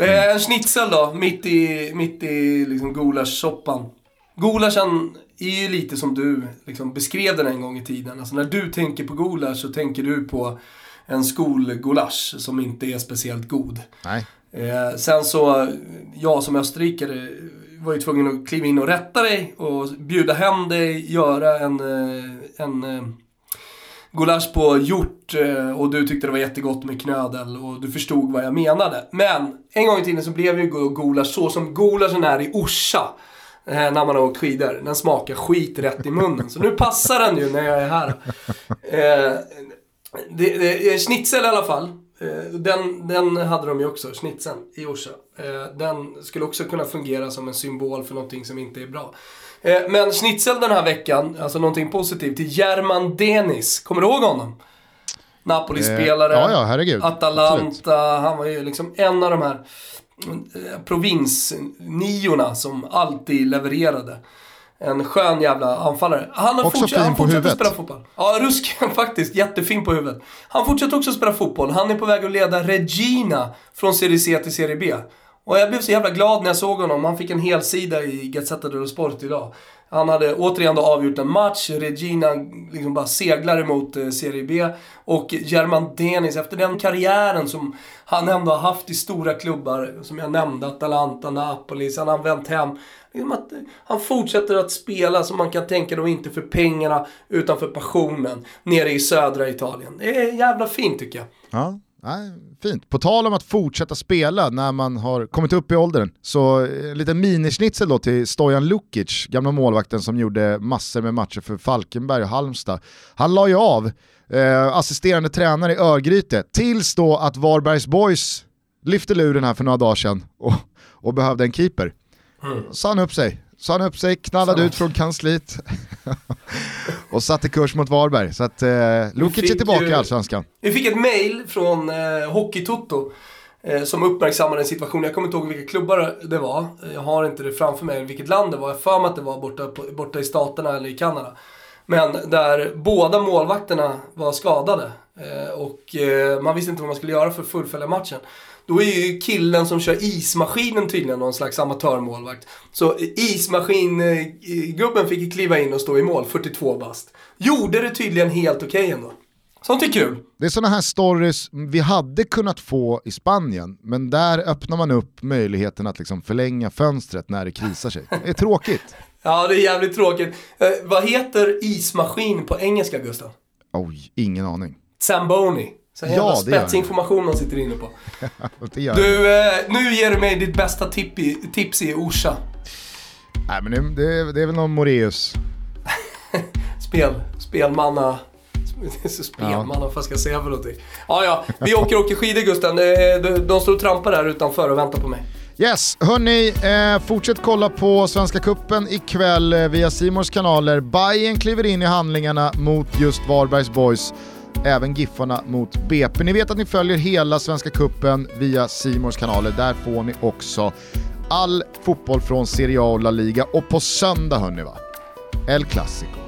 Eh, en schnitzel då, mitt i, mitt i liksom gulaschsoppan. Gulaschen är ju lite som du liksom beskrev den en gång i tiden. Alltså när du tänker på gulasch så tänker du på en skolgulasch som inte är speciellt god. Nej. Eh, sen så, jag som österrikare var ju tvungen att kliva in och rätta dig och bjuda hem dig, göra en, eh, en eh, gulasch på hjort eh, och du tyckte det var jättegott med knödel och du förstod vad jag menade. Men en gång i tiden så blev ju gulasch så som gulaschen är i Orsa. Eh, när man har åkt skidor. Den smakar skit rätt i munnen. Så nu passar den ju när jag är här. Eh, det, det, eh, schnitzel i alla fall. Den, den hade de ju också, schnitzeln i Orsa. Den skulle också kunna fungera som en symbol för någonting som inte är bra. Eh, men schnitzel den här veckan, alltså någonting positivt, till German Denis. Kommer du ihåg honom? Napoli-spelare, eh, ja, ja, Atalanta, Absolut. han var ju liksom en av de här eh, provinsniorna som alltid levererade. En skön jävla anfallare. Han har också fortsatt, fin på huvudet. spela fotboll. Ja, rusken faktiskt. Jättefin på huvudet. Han fortsätter också spela fotboll. Han är på väg att leda Regina från Serie C till Serie B. Och jag blev så jävla glad när jag såg honom. Han fick en hel sida i Gazzetta dello Sport idag. Han hade återigen då avgjort en match. Regina liksom bara seglar emot eh, Serie B. Och German Denis, efter den karriären som han ändå har haft i stora klubbar, som jag nämnde, Atalanta, Napoli, sen har han vänt hem. Liksom att eh, han fortsätter att spela som man kan tänka då, inte för pengarna, utan för passionen, nere i södra Italien. Det är jävla fint tycker jag. Ja. Nej, fint. På tal om att fortsätta spela när man har kommit upp i åldern, så en liten minischnitzel då till Stojan Lukic, gamla målvakten som gjorde massor med matcher för Falkenberg och Halmstad. Han la ju av, eh, assisterande tränare i Örgryte, tills då att Varbergs Boys lyfte luren här för några dagar sedan och, och behövde en keeper. Mm. Så han upp sig, sa han upp sig, knallade ut från kansliet och satte kurs mot Varberg. Så att eh, Lukic är tillbaka ju, i Allsvenskan. Vi fick ett mail från eh, Hockeytoto eh, som uppmärksammade en situation. Jag kommer inte ihåg vilka klubbar det var. Jag har inte det framför mig, vilket land det var. Jag för mig att det var borta, borta i Staterna eller i Kanada. Men där båda målvakterna var skadade. Eh, och eh, man visste inte vad man skulle göra för att fullfölja matchen. Då är ju killen som kör ismaskinen tydligen någon slags amatörmålvakt. Så ismaskingubben fick kliva in och stå i mål, 42 bast. Gjorde det tydligen helt okej okay ändå. Sånt är kul. Det är sådana här stories vi hade kunnat få i Spanien, men där öppnar man upp möjligheten att liksom förlänga fönstret när det krisar sig. Det är tråkigt. ja, det är jävligt tråkigt. Eh, vad heter ismaskin på engelska, Gustav? Oj, ingen aning. Zamboni. Så jävla ja, spetsinformation man sitter inne på. du, eh, nu ger du mig ditt bästa tip i, tips i Orsa. Nej men det, det, det är väl någon Moreus. Spel, spelmanna... Spelmanna, ja. vad ska jag säga för någonting? Ja, ja, vi åker och åker skidor Gusten. De, de står och trampar där utanför och väntar på mig. Yes, hörni, eh, fortsätt kolla på Svenska Kuppen ikväll eh, via Simors kanaler. Bayern kliver in i handlingarna mot just Varbergs Boys även Giffarna mot BP. Ni vet att ni följer hela Svenska Kuppen via Simors kanaler. Där får ni också all fotboll från Serie A och La Liga. Och på söndag hörni va? El Clasico.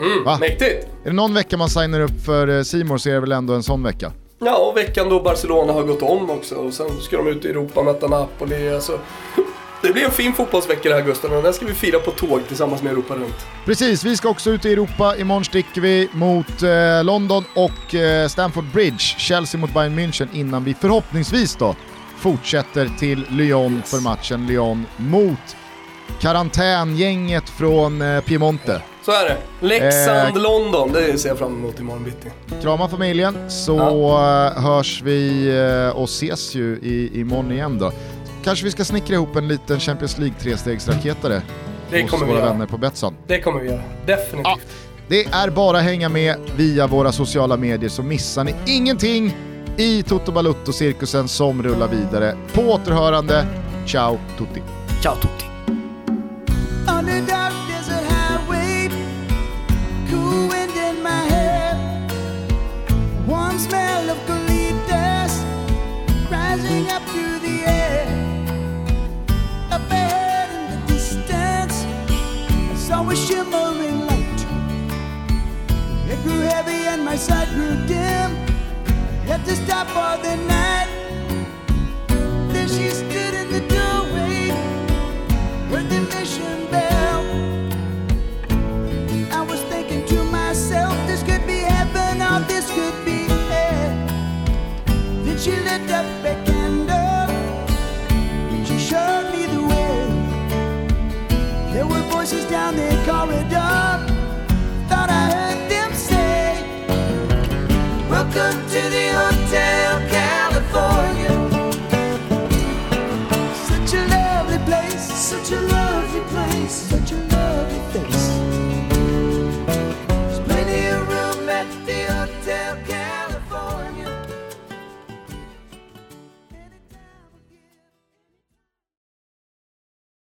Mm, va? Mäktigt! Är det någon vecka man signar upp för Simor så är det väl ändå en sån vecka? Ja, och veckan då Barcelona har gått om också. Och sen ska de ut i Europa och möta Napoli. Alltså, det blir en fin fotbollsvecka det här Gustav, och den ska vi fira på tåg tillsammans med Europa runt. Precis, vi ska också ut i Europa. Imorgon sticker vi mot eh, London och eh, Stamford Bridge, Chelsea mot Bayern München innan vi förhoppningsvis då fortsätter till Lyon yes. för matchen Lyon mot karantängänget från eh, Piemonte. Så är det. Leksand, London, det ser jag fram emot imorgon bitti. Krama familjen så eh, hörs vi eh, och ses ju i, imorgon igen då. Kanske vi ska snickra ihop en liten Champions League trestegsraketare Det hos kommer vi våra göra. vänner på Betsson. Det kommer vi göra. Definitivt. Ja. Det är bara att hänga med via våra sociala medier så missar ni ingenting i Toto Balutto-cirkusen som rullar vidare. På återhörande, ciao tutti! Ciao tutti. My sight grew dim. Had to stop for the night. Then she stood in the doorway heard the mission bell. I was thinking to myself, this could be heaven or this could be hell. Then she lit up a candle, she showed me the way. There were voices down the corridor, Welcome to the Hotel